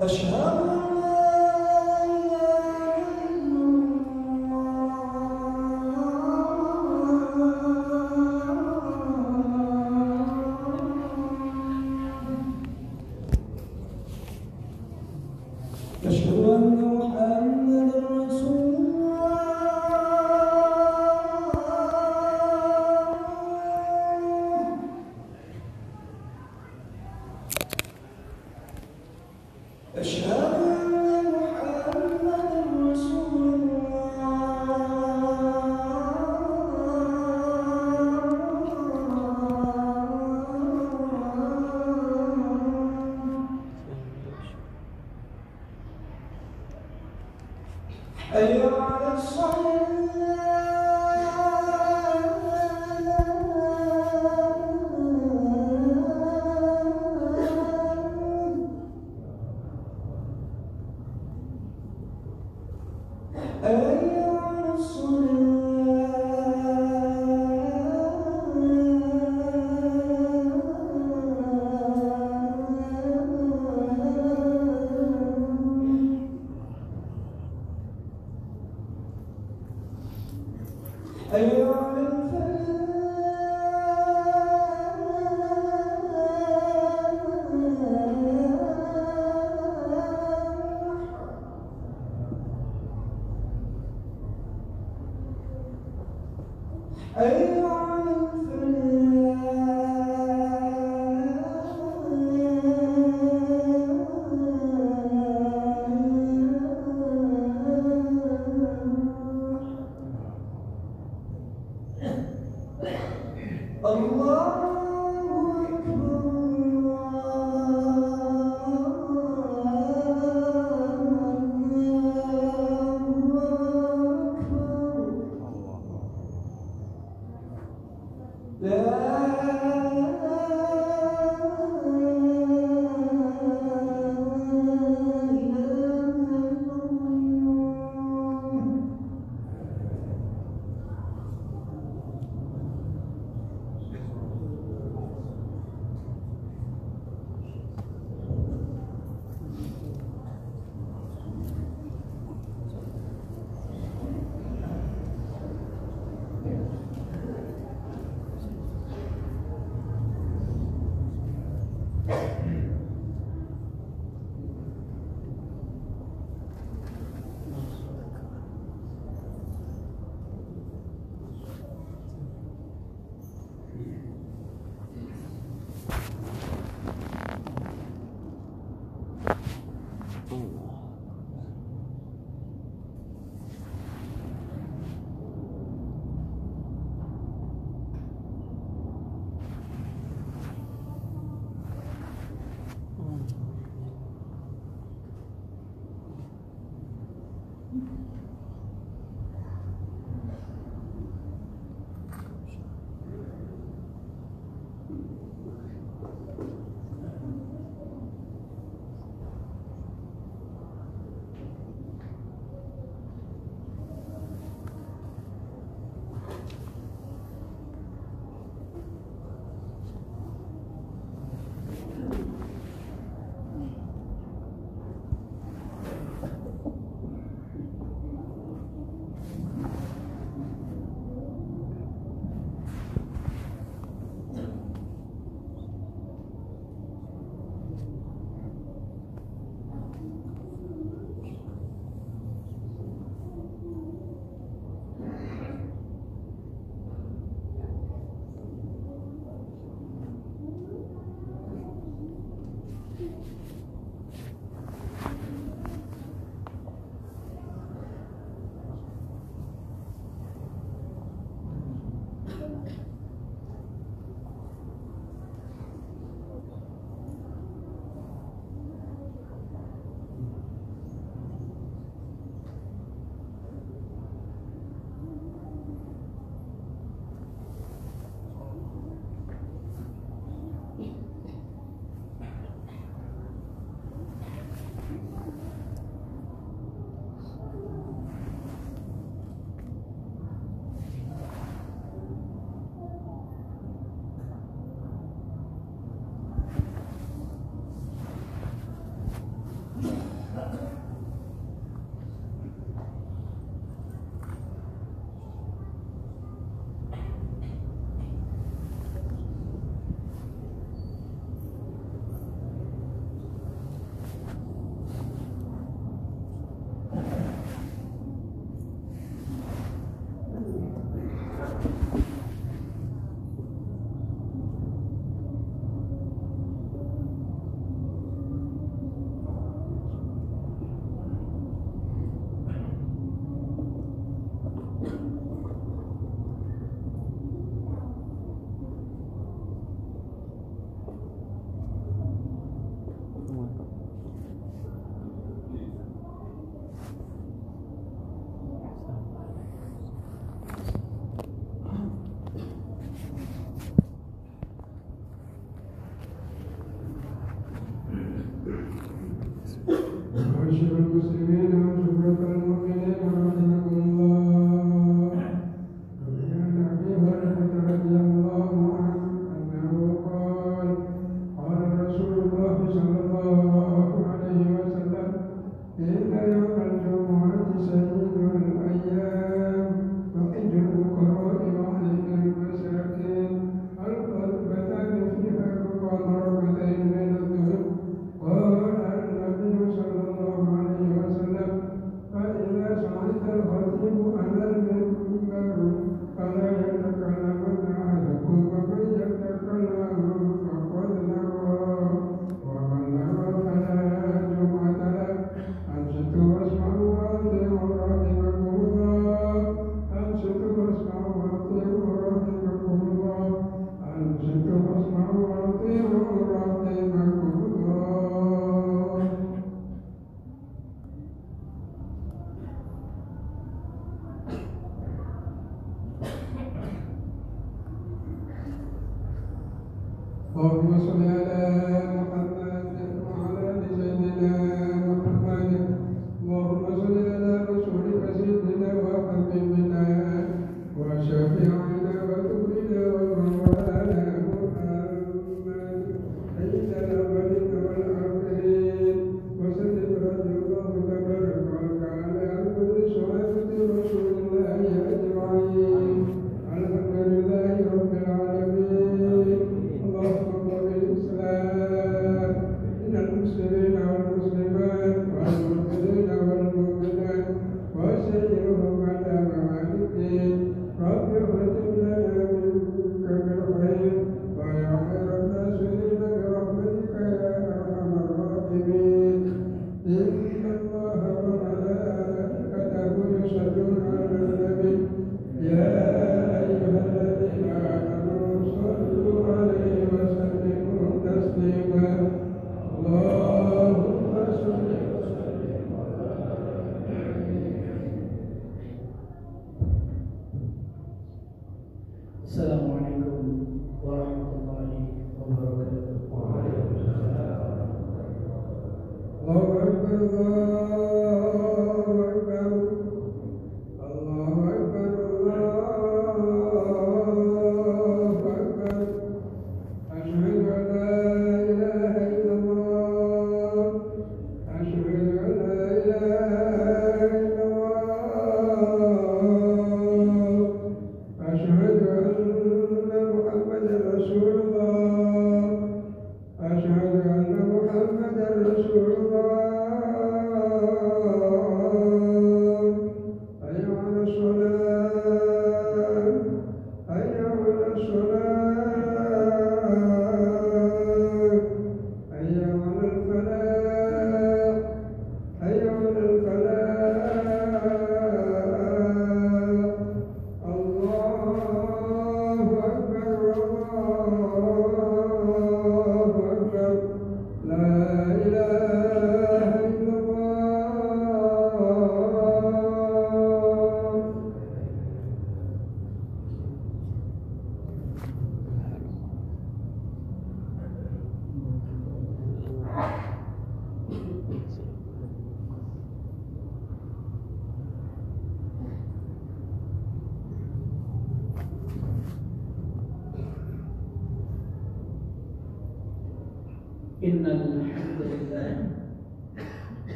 أشهد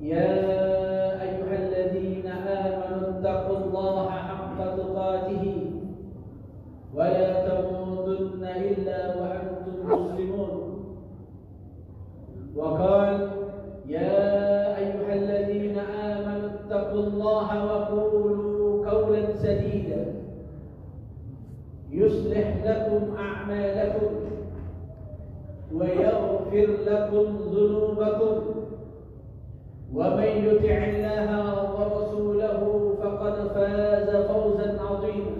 يا أيها الذين آمنوا اتقوا الله حق تقاته ولا تموتن إلا وأنتم مسلمون. وقال يا أيها الذين آمنوا اتقوا الله وقولوا قولا سديدا. يصلح لكم أعمالكم ويغفر لكم ذنوبكم. ومن يطع الله ورسوله فقد فاز فوزا عظيما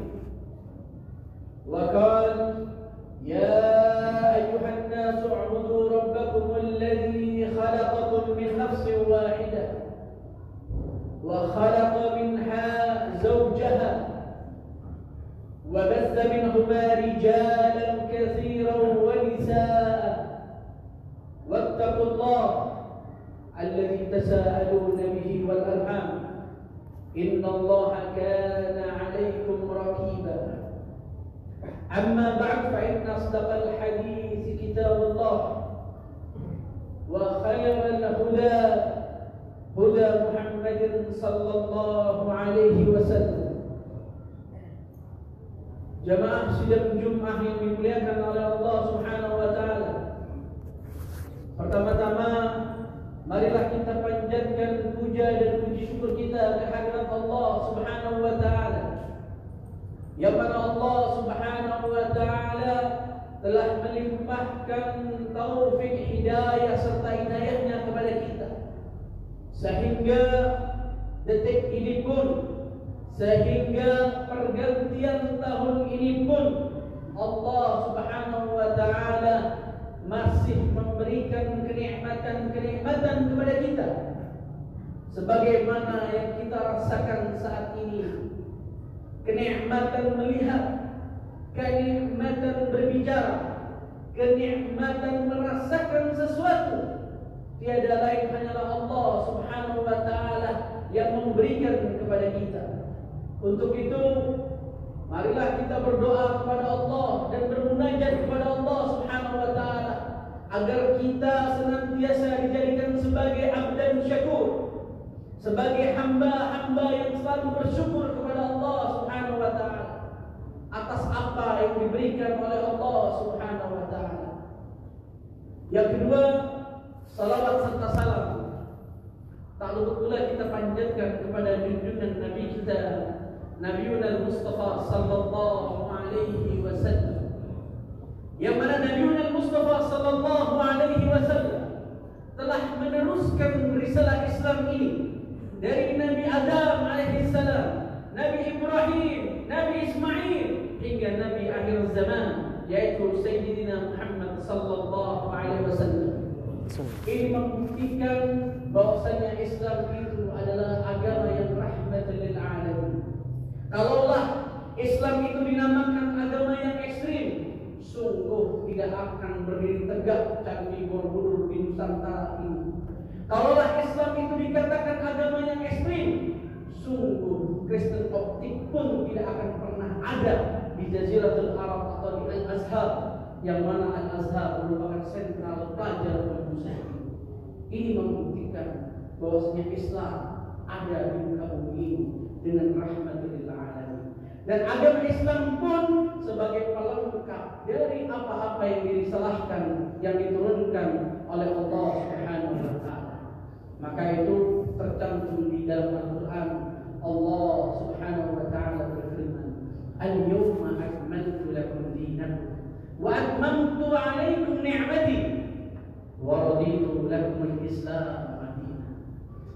وقال يا أيها الناس اعبدوا ربكم الذي خلقكم من نفس واحدة وخلق منها زوجها وبث منهما رجالا كثيرا ونساء واتقوا الله الذي تساءلون به والأرحام إن الله كان عليكم رقيبا أما بعد فإن أصدق الحديث كتاب الله وخير الهدى هدى محمد صلى الله عليه وسلم Jumat yang dimuliakan oleh Allah Subhanahu wa taala. Pertama-tama marilah kita panjatkan puja dan puji syukur kita kehadirat Allah Subhanahu wa taala. Yang mana Allah Subhanahu wa taala telah melimpahkan taufik hidayah serta hidayahnya kepada kita. Sehingga detik ini pun sehingga pergantian tahun ini pun Allah Subhanahu wa taala masih memberikan kenikmatan-kenikmatan kepada kita. Sebagaimana yang kita rasakan saat ini. Kenikmatan melihat kenikmatan berbicara kenikmatan merasakan sesuatu tiada lain hanyalah Allah Subhanahu wa taala yang memberikan kepada kita. Untuk itu marilah kita berdoa kepada Allah dan bermunajat kepada Allah Subhanahu wa taala agar kita senantiasa dijadikan sebagai abdan syakur sebagai hamba-hamba yang selalu bersyukur kepada Allah Subhanahu wa taala atas apa yang diberikan oleh Allah Subhanahu wa taala. Yang kedua, salawat serta salam tak lupa pula kita panjatkan kepada junjungan Nabi kita Nabiuna Mustafa sallallahu alaihi wasallam. Yang mana Nabiuna Mustafa sallallahu alaihi wasallam telah meneruskan risalah Islam ini dari Nabi Adam alaihi salam, Nabi Ibrahim, Nabi Ismail hingga Nabi akhir zaman yaitu Sayyidina Muhammad sallallahu alaihi wasallam. Ini membuktikan bahwasanya Islam itu adalah agama yang alamin. Kalaulah Islam itu dinamakan agama yang ekstrim, sungguh tidak akan berdiri tegak Candi Borobudur di Nusantara ini. Kalaulah Islam itu dikatakan agama yang ekstrim, sungguh Kristen optik pun tidak akan pernah ada di Jaziratul Arab atau di Al-Azhar yang mana Al-Azhar merupakan sentral pelajar umat muslim. Ini membuktikan bahwasanya Islam ada di muka bumi ini dengan alamin. Dan agama Islam pun sebagai pelengkap dari apa-apa yang dirisalahkan yang diturunkan oleh Allah Subhanahu wa taala. Maka itu tercantum di dalam Al-Qur'an Allah Subhanahu wa taala berfirman, "Al-yawma akmaltu lakum dinakum wa atmamtu 'alaykum ni'mati wa raditu lakum al-Islam madina."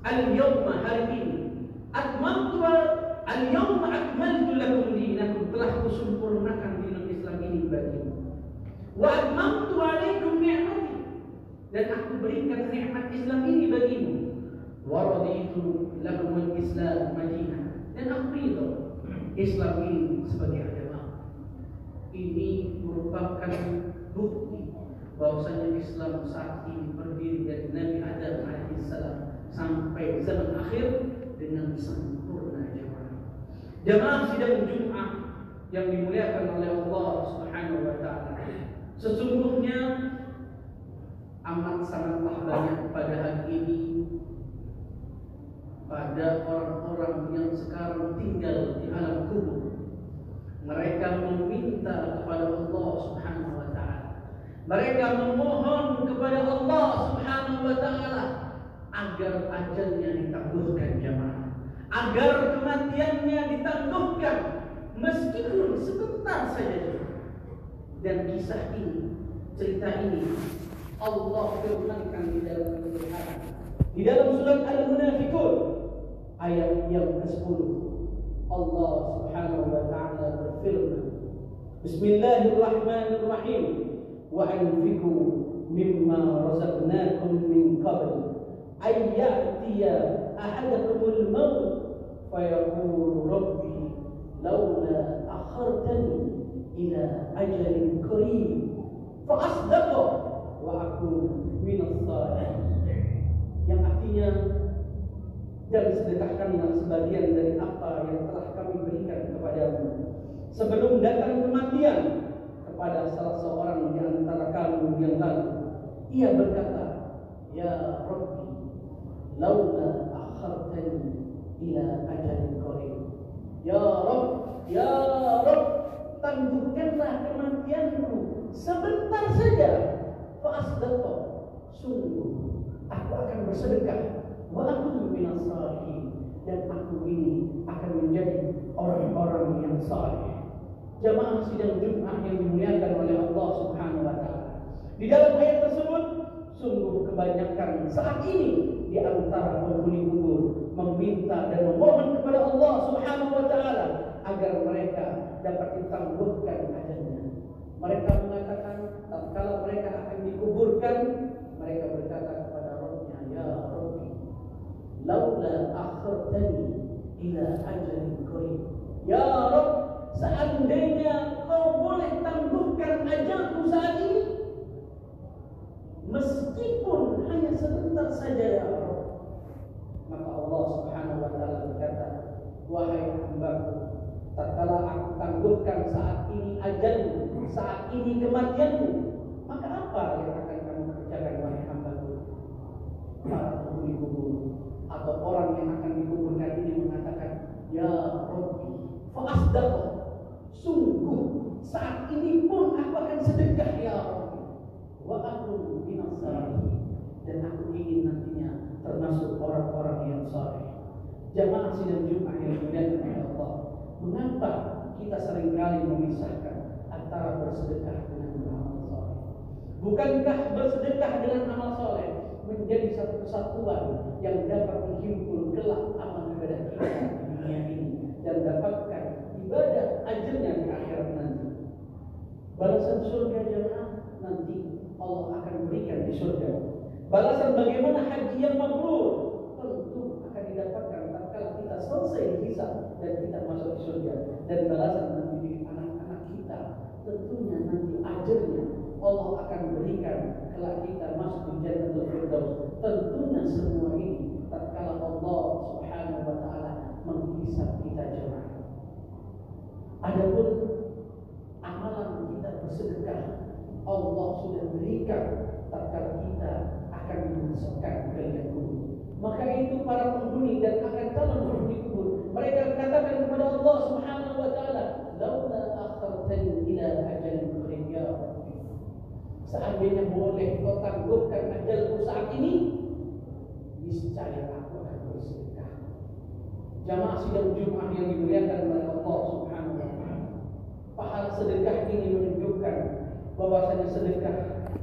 Al-yawma hari ini atmamtu Al-yawma akmaltu lakum dinakum telah kusempurnakan dinul Islam ini bagimu. Wa atmamtu alaikum ni'mati dan aku berikan nikmat Islam ini bagimu. Wa raditu lakum al-Islam Madinah dan aku ridho Islam ini sebagai agama. Ini merupakan bukti bahwasanya Islam saat ini berdiri dari Nabi Adam alaihissalam sampai zaman akhir dengan sempurna. Jemaah sidang Jumat yang dimuliakan oleh Allah Subhanahu wa taala. Sesungguhnya amat sangatlah banyak pada hari ini pada orang-orang yang sekarang tinggal di alam kubur. Mereka meminta kepada Allah Subhanahu wa taala. Mereka memohon kepada Allah Subhanahu wa taala agar ajalnya ditangguhkan jamaah, agar kematiannya ditangguhkan meskipun sebentar saja. dan kisah ini, cerita ini Allah firmankan di dalam Al-Quran. Di dalam surat Al-Munafikun ayat yang ke-10 Allah Subhanahu wa taala berfirman Bismillahirrahmanirrahim wa anfiqu mimma razaqnakum min qabl ay ya'tiya ahadakumul maut laula akhartani ila ajalin qarib fa asdaqa wa akun minas salihin. Yang artinya dan sedekahkanlah sebagian dari apa yang telah kami berikan kepadamu. Sebelum datang kematian kepada salah seorang di antara kamu yang lalu ia berkata ya rabbi laula akhartani ila ajalin qarib ya rabb ya rabb tangguhkanlah kematianku sebentar saja. Fa asdaqa sungguh aku akan bersedekah. Wa aku salihin. Dan aku ini akan menjadi orang-orang yang saleh. Jamaah sidang Jumat yang dimuliakan oleh Allah Subhanahu wa taala. Di dalam ayat tersebut sungguh kebanyakan saat ini di antara penghuni kubur meminta dan memohon kepada Allah Subhanahu wa taala agar mereka dapat ditangguhkan ajalnya. Mereka mengatakan kalau mereka akan dikuburkan mereka berkata kepada Rabbnya ya Rabbi laula akhartani ila ajalin qarib ya Rabb seandainya kau boleh tangguhkan ajalku saat ini meskipun hanya sebentar saja ya Rabb maka Allah Subhanahu wa taala berkata wahai hambaku tatkala aku tangguhkan saat ini ajalmu saat ini kematianmu maka apa yang akan kamu kerjakan wahai hambaku? Para penghuni kubur atau orang yang akan dikuburkan ini mengatakan ya Rabbi fa'asdaqa sungguh saat ini pun aku akan sedekah ya Rabbi. Wa aku minas dan aku ingin nantinya termasuk orang-orang yang saleh jamaah sidang Jumat yang dimuliakan oleh Allah mengapa kita sering kali memisahkan antara bersedekah dengan beramal saleh bukankah bersedekah dengan amal saleh menjadi satu kesatuan yang dapat menghimpun kelak amal ibadah kita di dunia ini dan dapatkan ibadah ajarnya di akhirat nanti. Balasan surga jemaah nanti Allah akan berikan di surga. Balasan bagaimana haji yang mabrur tentu akan didapatkan tatkala kita selesai hisab dan kita masuk di surga dan balasan mendidik anak-anak kita tentunya nanti ajarnya Allah akan berikan kelak kita masuk di Jannatul Firdaus. Tentunya semua ini tatkala Allah Subhanahu wa taala menghisap kita jemaah. Adapun amalan kita bersedekah Allah sudah berikan tatkala kita ke liang kubur. Maka itu para penghuni dan akan calon penghuni kubur. Mereka katakan kepada Allah Subhanahu wa taala, "Laula akhartani ila ajalin qarib ya Rabbi." Seandainya boleh kau tangguhkan ajalku saat ini, niscaya aku akan bersedekah. Jamaah sidang Jumat yang dimuliakan oleh Allah Subhanahu wa taala. Pahala sedekah ini menunjukkan bahwasanya sedekah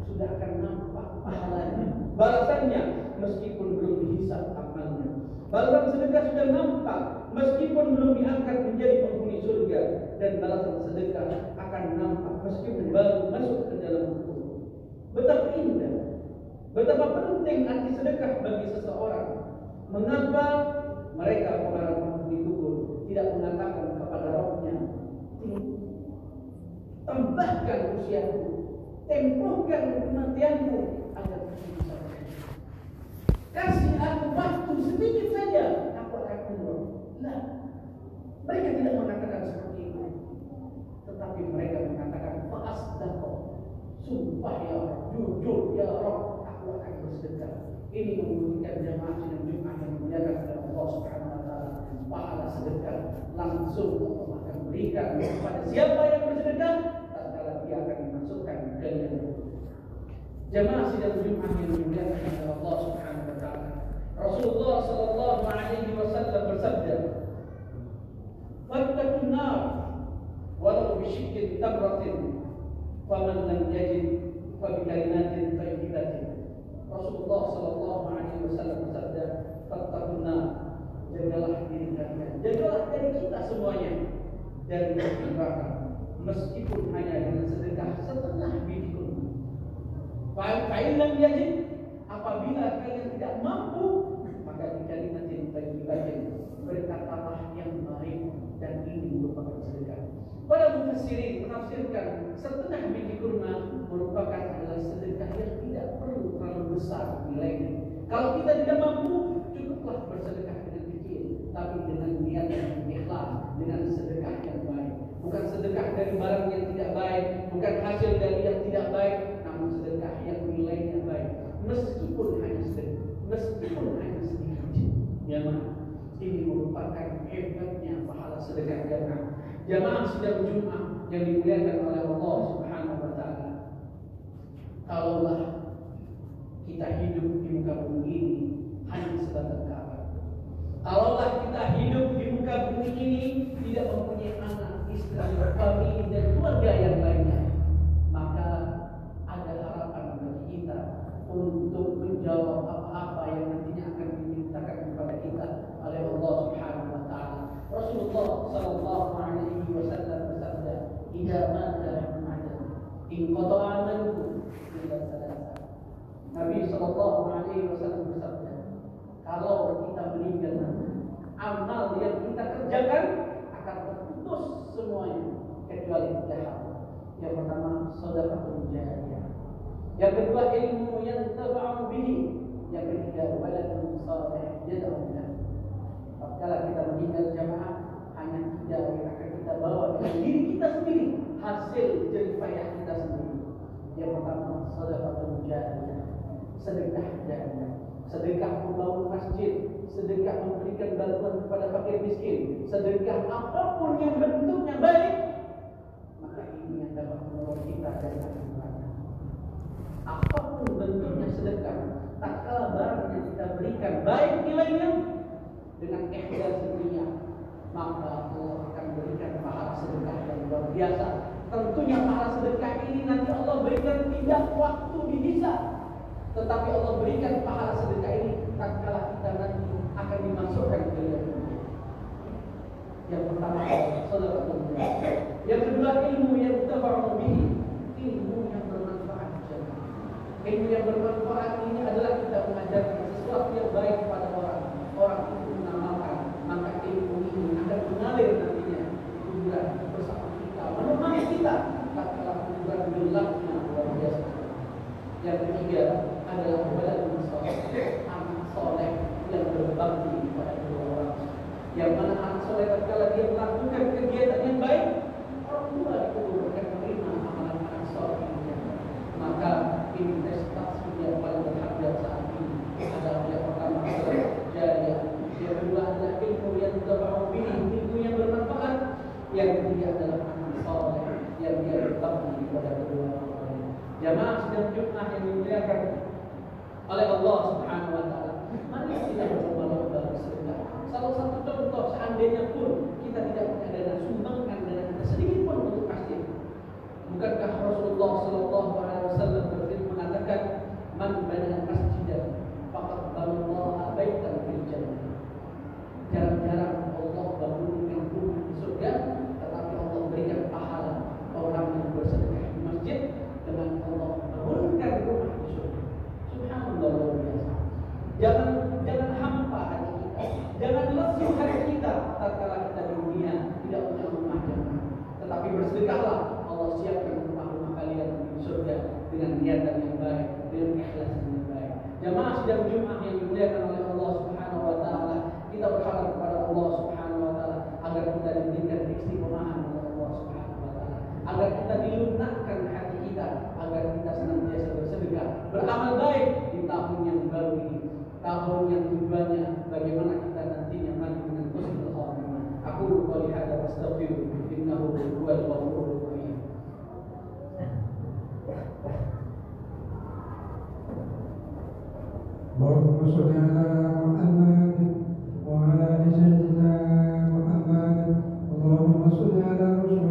sudah akan nampak pahalanya. Balasannya meskipun belum dihisab amalnya. Balasan sedekah sudah nampak meskipun belum diangkat menjadi penghuni surga dan balasan sedekah akan nampak meskipun baru masuk ke dalam kubur. Betapa indah, betapa penting arti sedekah bagi seseorang. Mengapa mereka para penghuni kubur tidak mengatakan kepada rohnya, tambahkan usiaku, tempuhkan kematianku agar bisa Kasih aku waktu sedikit saja, aku akan umroh. Nah, mereka tidak mengatakan seperti itu. Tetapi mereka mengatakan, Fa'asdaqa. Sumpah ya Allah, jujur ya Allah, aku akan bersedekah. Ini membuktikan jamaah sidang Jumat yang dimuliakan oleh Allah Subhanahu wa taala. Pahala sedekah langsung Allah akan berikan kepada siapa yang bersedekah, tatkala dia akan dimasukkan ke dalam Jamaah sidang Jumat yang dimuliakan oleh Allah Subhanahu. Rasulullah sallallahu alaihi wasallam bersabda, "Fattaqun walau bisyikkin tamratin faman lam yajid fa bi Rasulullah sallallahu alaihi wasallam bersabda fattaqunna jagalah diri kalian jagalah diri kita semuanya dari neraka meskipun hanya dengan sedekah setengah biji kurma apabila kalian tidak mampu maka di kalimatin thayyibatin berkatalah yang baik dan ini merupakan sedekah Para mufassirin menafsirkan setengah biji kurma merupakan adalah sedekah yang tidak perlu terlalu besar nilainya. Kalau kita tidak mampu, cukuplah bersedekah dengan kecil, tapi dengan niat yang ikhlas, dengan sedekah yang baik. Bukan sedekah dari barang yang tidak baik, bukan hasil dari yang tidak baik, namun sedekah yang nilainya. Meskipun hanya sedikit, meskipun hanya sedikit. Ya, ini merupakan hebatnya pahala sedekah jamaah. Jamaah sidang Jumat yang dimuliakan oleh Allah Subhanahu wa taala. Kalaulah kita hidup di muka bumi ini hanya sebatas kabar. Kalaulah kita hidup di muka bumi ini tidak mempunyai anak, istri, suami dan keluarga yang lainnya, menjawab apa-apa yang nantinya akan dimintakan kepada kita oleh Allah Subhanahu wa taala. Rasulullah sallallahu alaihi wasallam bersabda, "Idza mata Muhammad, in qata'a amaluhu illa salasa." Nabi sallallahu alaihi wasallam bersabda, kalau kita meninggal nanti, amal yang kita kerjakan akan terputus semuanya kecuali tiga hal. Yang pertama, sedekah jariyah. Yang kedua, ilmu yang tabau bihi. Yang ketiga, waladun saleh yad'u lahu. Tatkala kita meninggal jamaah hanya tiga yang akan kita bawa dengan diri kita sendiri hasil jerih payah kita sendiri. Yang pertama sedekah jariyah, sedekah jariyah, sedekah membangun masjid, sedekah memberikan bantuan kepada fakir miskin, sedekah apa pun yang bentuknya baik, maka ini yang dapat kita dari neraka. Apa pun bentuknya sedekah, tak kalah barang yang kita berikan baik nilainya dengan ikhlas dunia maka Allah akan berikan pahala sedekah yang luar biasa. Tentunya pahala sedekah ini nanti Allah berikan tidak waktu dihisab, tetapi Allah berikan pahala sedekah ini tatkala kita nanti akan dimasukkan ke dalam dunia. Yang pertama sedekah dunia. Yang kedua ilmu yang bihi, ilmu yang bermanfaat jemaah. Ilmu yang bermanfaat ini adalah kita mengajarkan sesuatu yang baik kepada orang. Orang itu mengamalkan, maka ilmu ini akan mengalir nantinya di kuburan bersama kita, menemani kita tatkala kuburan gelapnya luar biasa. Yang ketiga adalah waladun soleh, anak soleh yang berbakti kepada kedua orang. Yang mana anak soleh tatkala dia melakukan kegiatan yang baik, orang tua dikubur akan menerima amalan anak soleh ini. Maka investasi yang paling berharga saat ini adalah yang pertama adalah jariah, yang kedua adalah ilmu yang tabahu bihi, ilmu yang bermanfaat, yang ketiga adalah anak soleh yang dia berbakti kepada kedua orang. Jamaah sedang Jumat yang dimuliakan oleh Allah Subhanahu wa taala. Mari kita berlomba-lomba bersedekah. Salah satu contoh seandainya pun kita tidak punya dana sumbangkan dana kita sedikit pun untuk masjid. Bukankah Rasulullah sallallahu alaihi wasallam berfirman mengatakan man bana masjidan faqad banallahu baitan fil jannah. Jarang-jarang Allah bangunkan rumah di surga, tetapi Allah berikan pahala orang yang bersedekah di masjid dengan Allah bangunkan rumah di surga. Subhanallah luar biasa. Jangan jangan hampa hati kita, jangan lesu hati kita tatkala kita di dunia tidak punya rumah jemaah. Tetapi bersedekahlah Allah siapkan rumah-rumah kalian di surga niat yang baik dengan ikhlas yang baik. Jamaah sidang Jumat yang dimuliakan oleh Allah Subhanahu wa taala kita berharap kepada Allah Subhanahu wa taala agar kita diberikan istiqomah oleh Allah Subhanahu wa taala. Agar kita dilunakkan hati kita agar kita senantiasa bersedekah beramal baik di tahun yang baru ini. Tahun yang tujuannya bagaimana kita nantinya mati dengan husnul khotimah aku qouli hadza wastaghfiru innahu huwal ghafurur rahim. Thank you. اللهم صل على رسولنا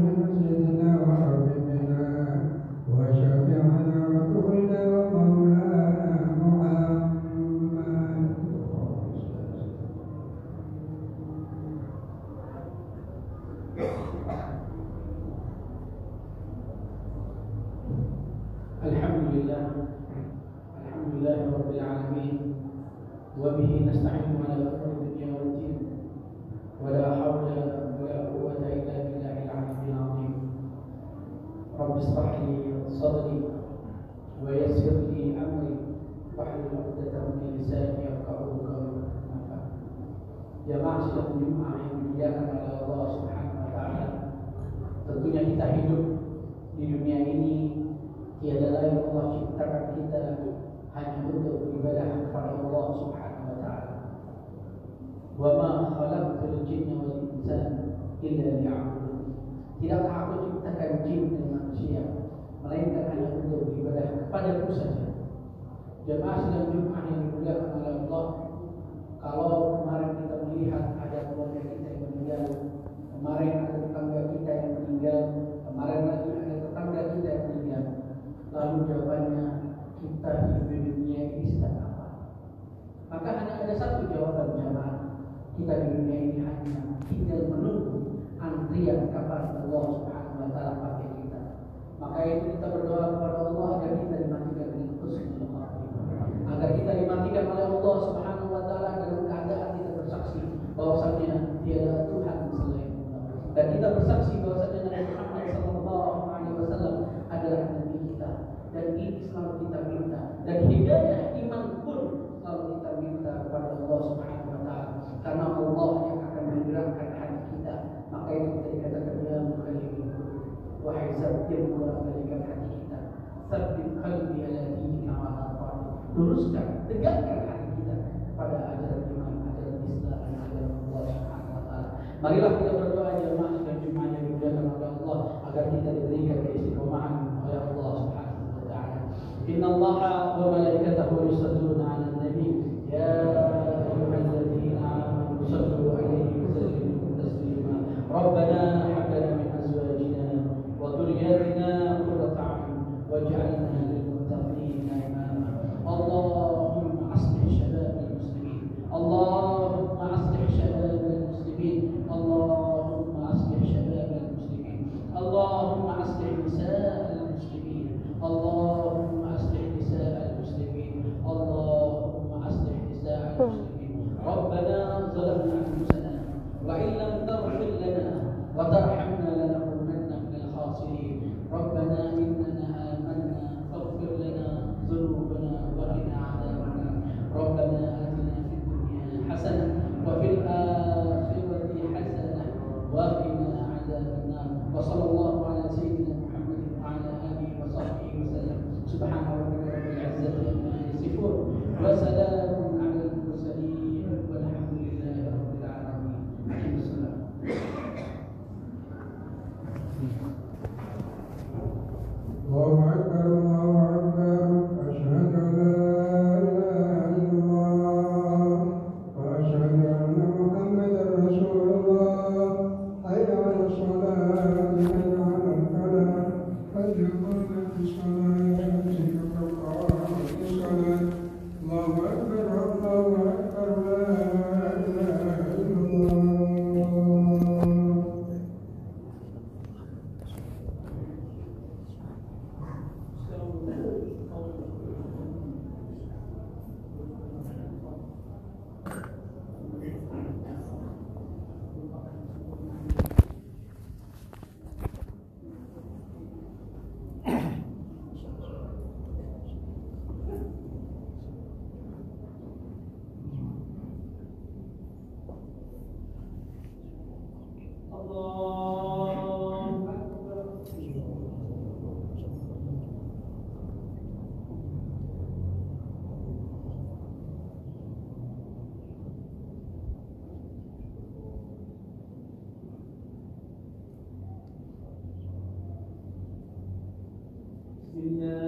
satu jawabannya kita di dunia ini hanya tinggal menunggu antrian kapan yang membolak-balikkan hati kita. Sabit qalbi ala dihina wa taqwani. Luruskan, tegakkan hati kita pada ajaran iman, ajaran Islam, ajaran Allah Subhanahu wa taala. Marilah kita berdoa jemaah dan Jumat yang dimuliakan oleh Allah agar kita diberikan keistiqomahan oleh Allah Subhanahu wa taala. Inna Allah wa malaikatahu yusalluna 'alan nabi. Ya إلا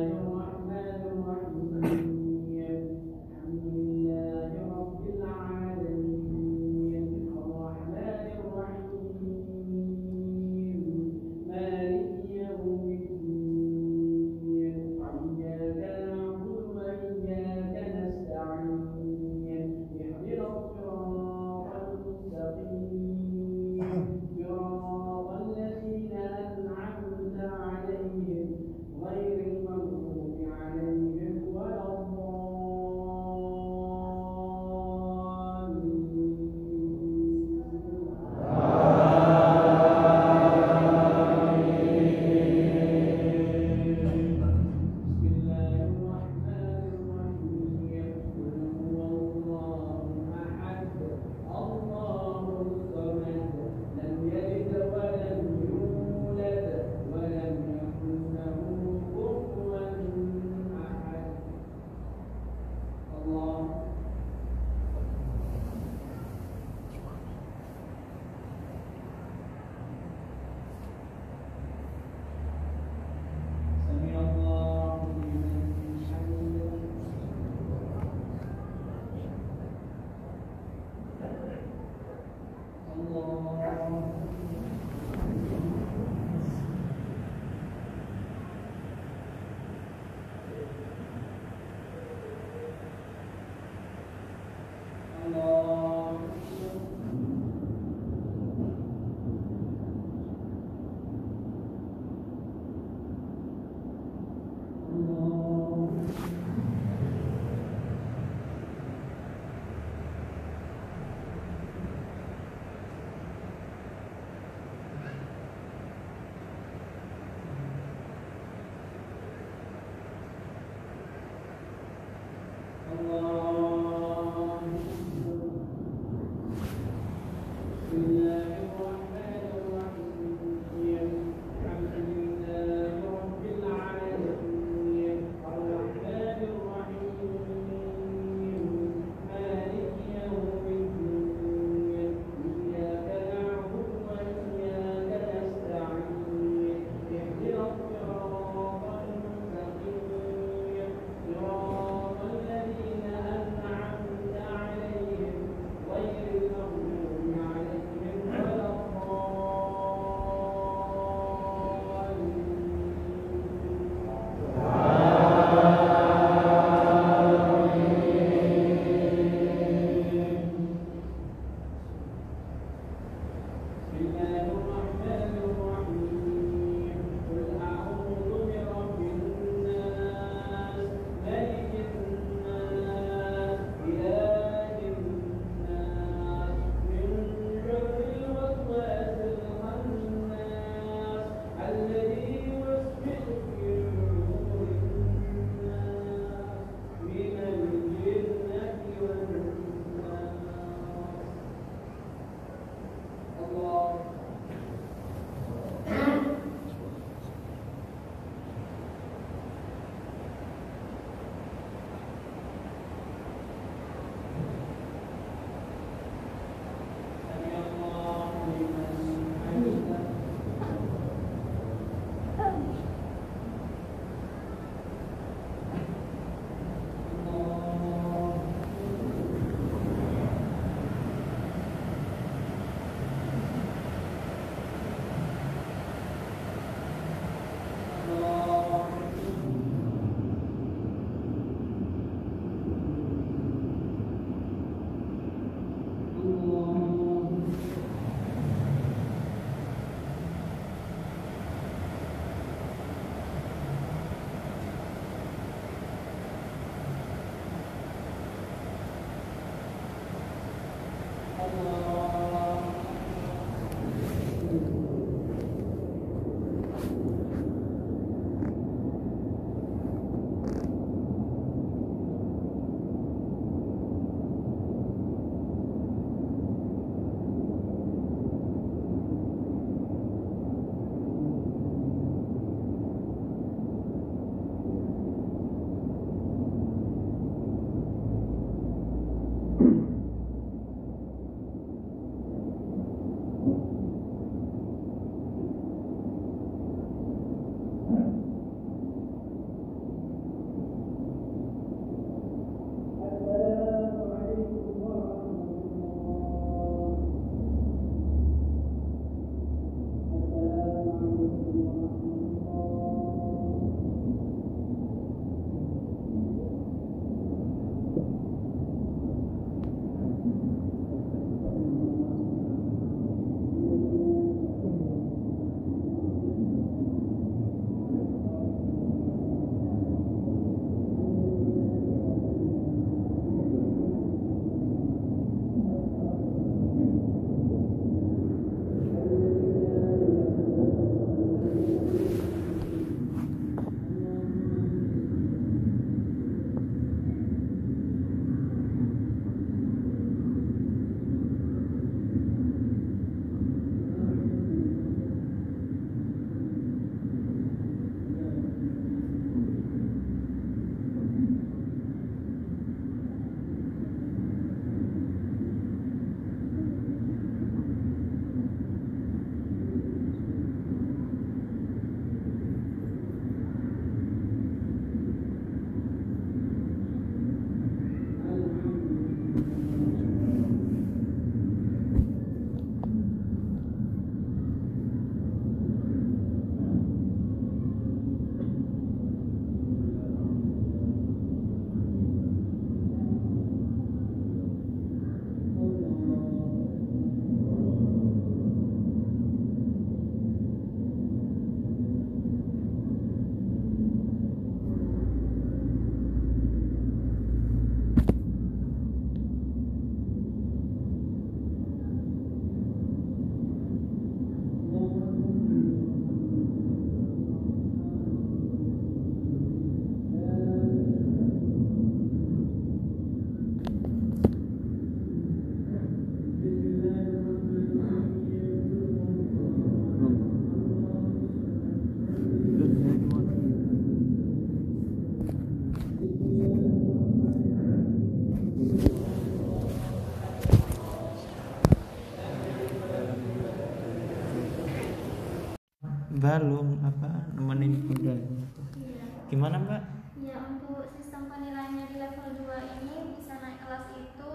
gimana mbak Ya untuk sistem penilaiannya di level 2 ini bisa naik kelas itu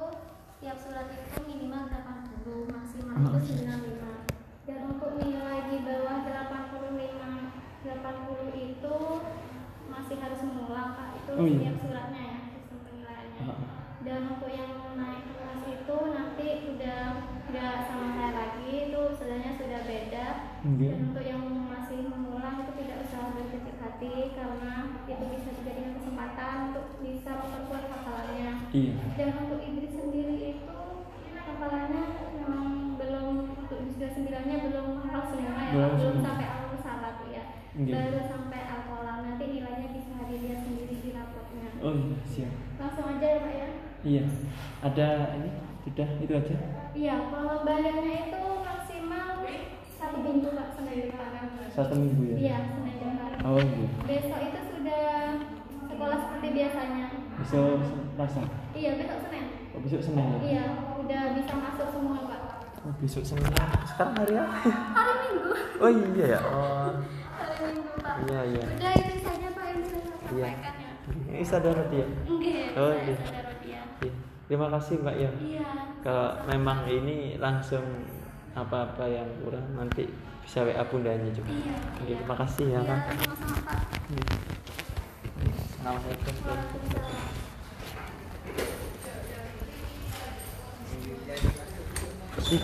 tiap surat itu minimal 80 maksimal Oh. itu 95 dan untuk nilai di bawah 85 80 itu masih harus mengulang kak itu Oh, iya. setiap suratnya ya sistem penilaiannya Oh. dan untuk yang naik kelas itu nanti udah udah sama saya lagi itu sebenarnya sudah beda Iya. dan untuk yang masih usah berkecil hati karena itu bisa dijadikan kesempatan untuk bisa memperkuat hafalannya. Iya. Dan untuk Idris sendiri itu hafalannya memang belum untuk wisuda sembilannya belum hafal semua ya Belum belum sampai al salat ya. Iya. baru sampai al nanti nilainya bisa dilihat sendiri di rapotnya oh iya siap. Langsung aja ya pak ya? Iya. Ada ini sudah itu aja. Iya pengembaliannya itu maksimal satu minggu pak senin depan satu minggu ya? Iya senin depan oh iya besok itu sudah sekolah seperti biasanya. Besok Selasa iya besok senin. Oh, besok Senin ya? Iya udah bisa masuk semua pak oh, besok Senin. Sekarang hari apa? Hari minggu. Oh iya ya? Oh. Hari minggu pak. Iya iya. Udah itu saja pak yang bisa saya Iya. sampaikan ya. Ini sadar dia enggak Oh, iya. sadar dia Iya. terima kasih mbak ya. Iya. Kalau memang ini langsung apa-apa yang kurang nanti bisa WA bundanya juga. Iya. Oke, terima kasih ya iya Kak. sama-sama pak Assalamualaikum. Waalaikumsalam. Ih,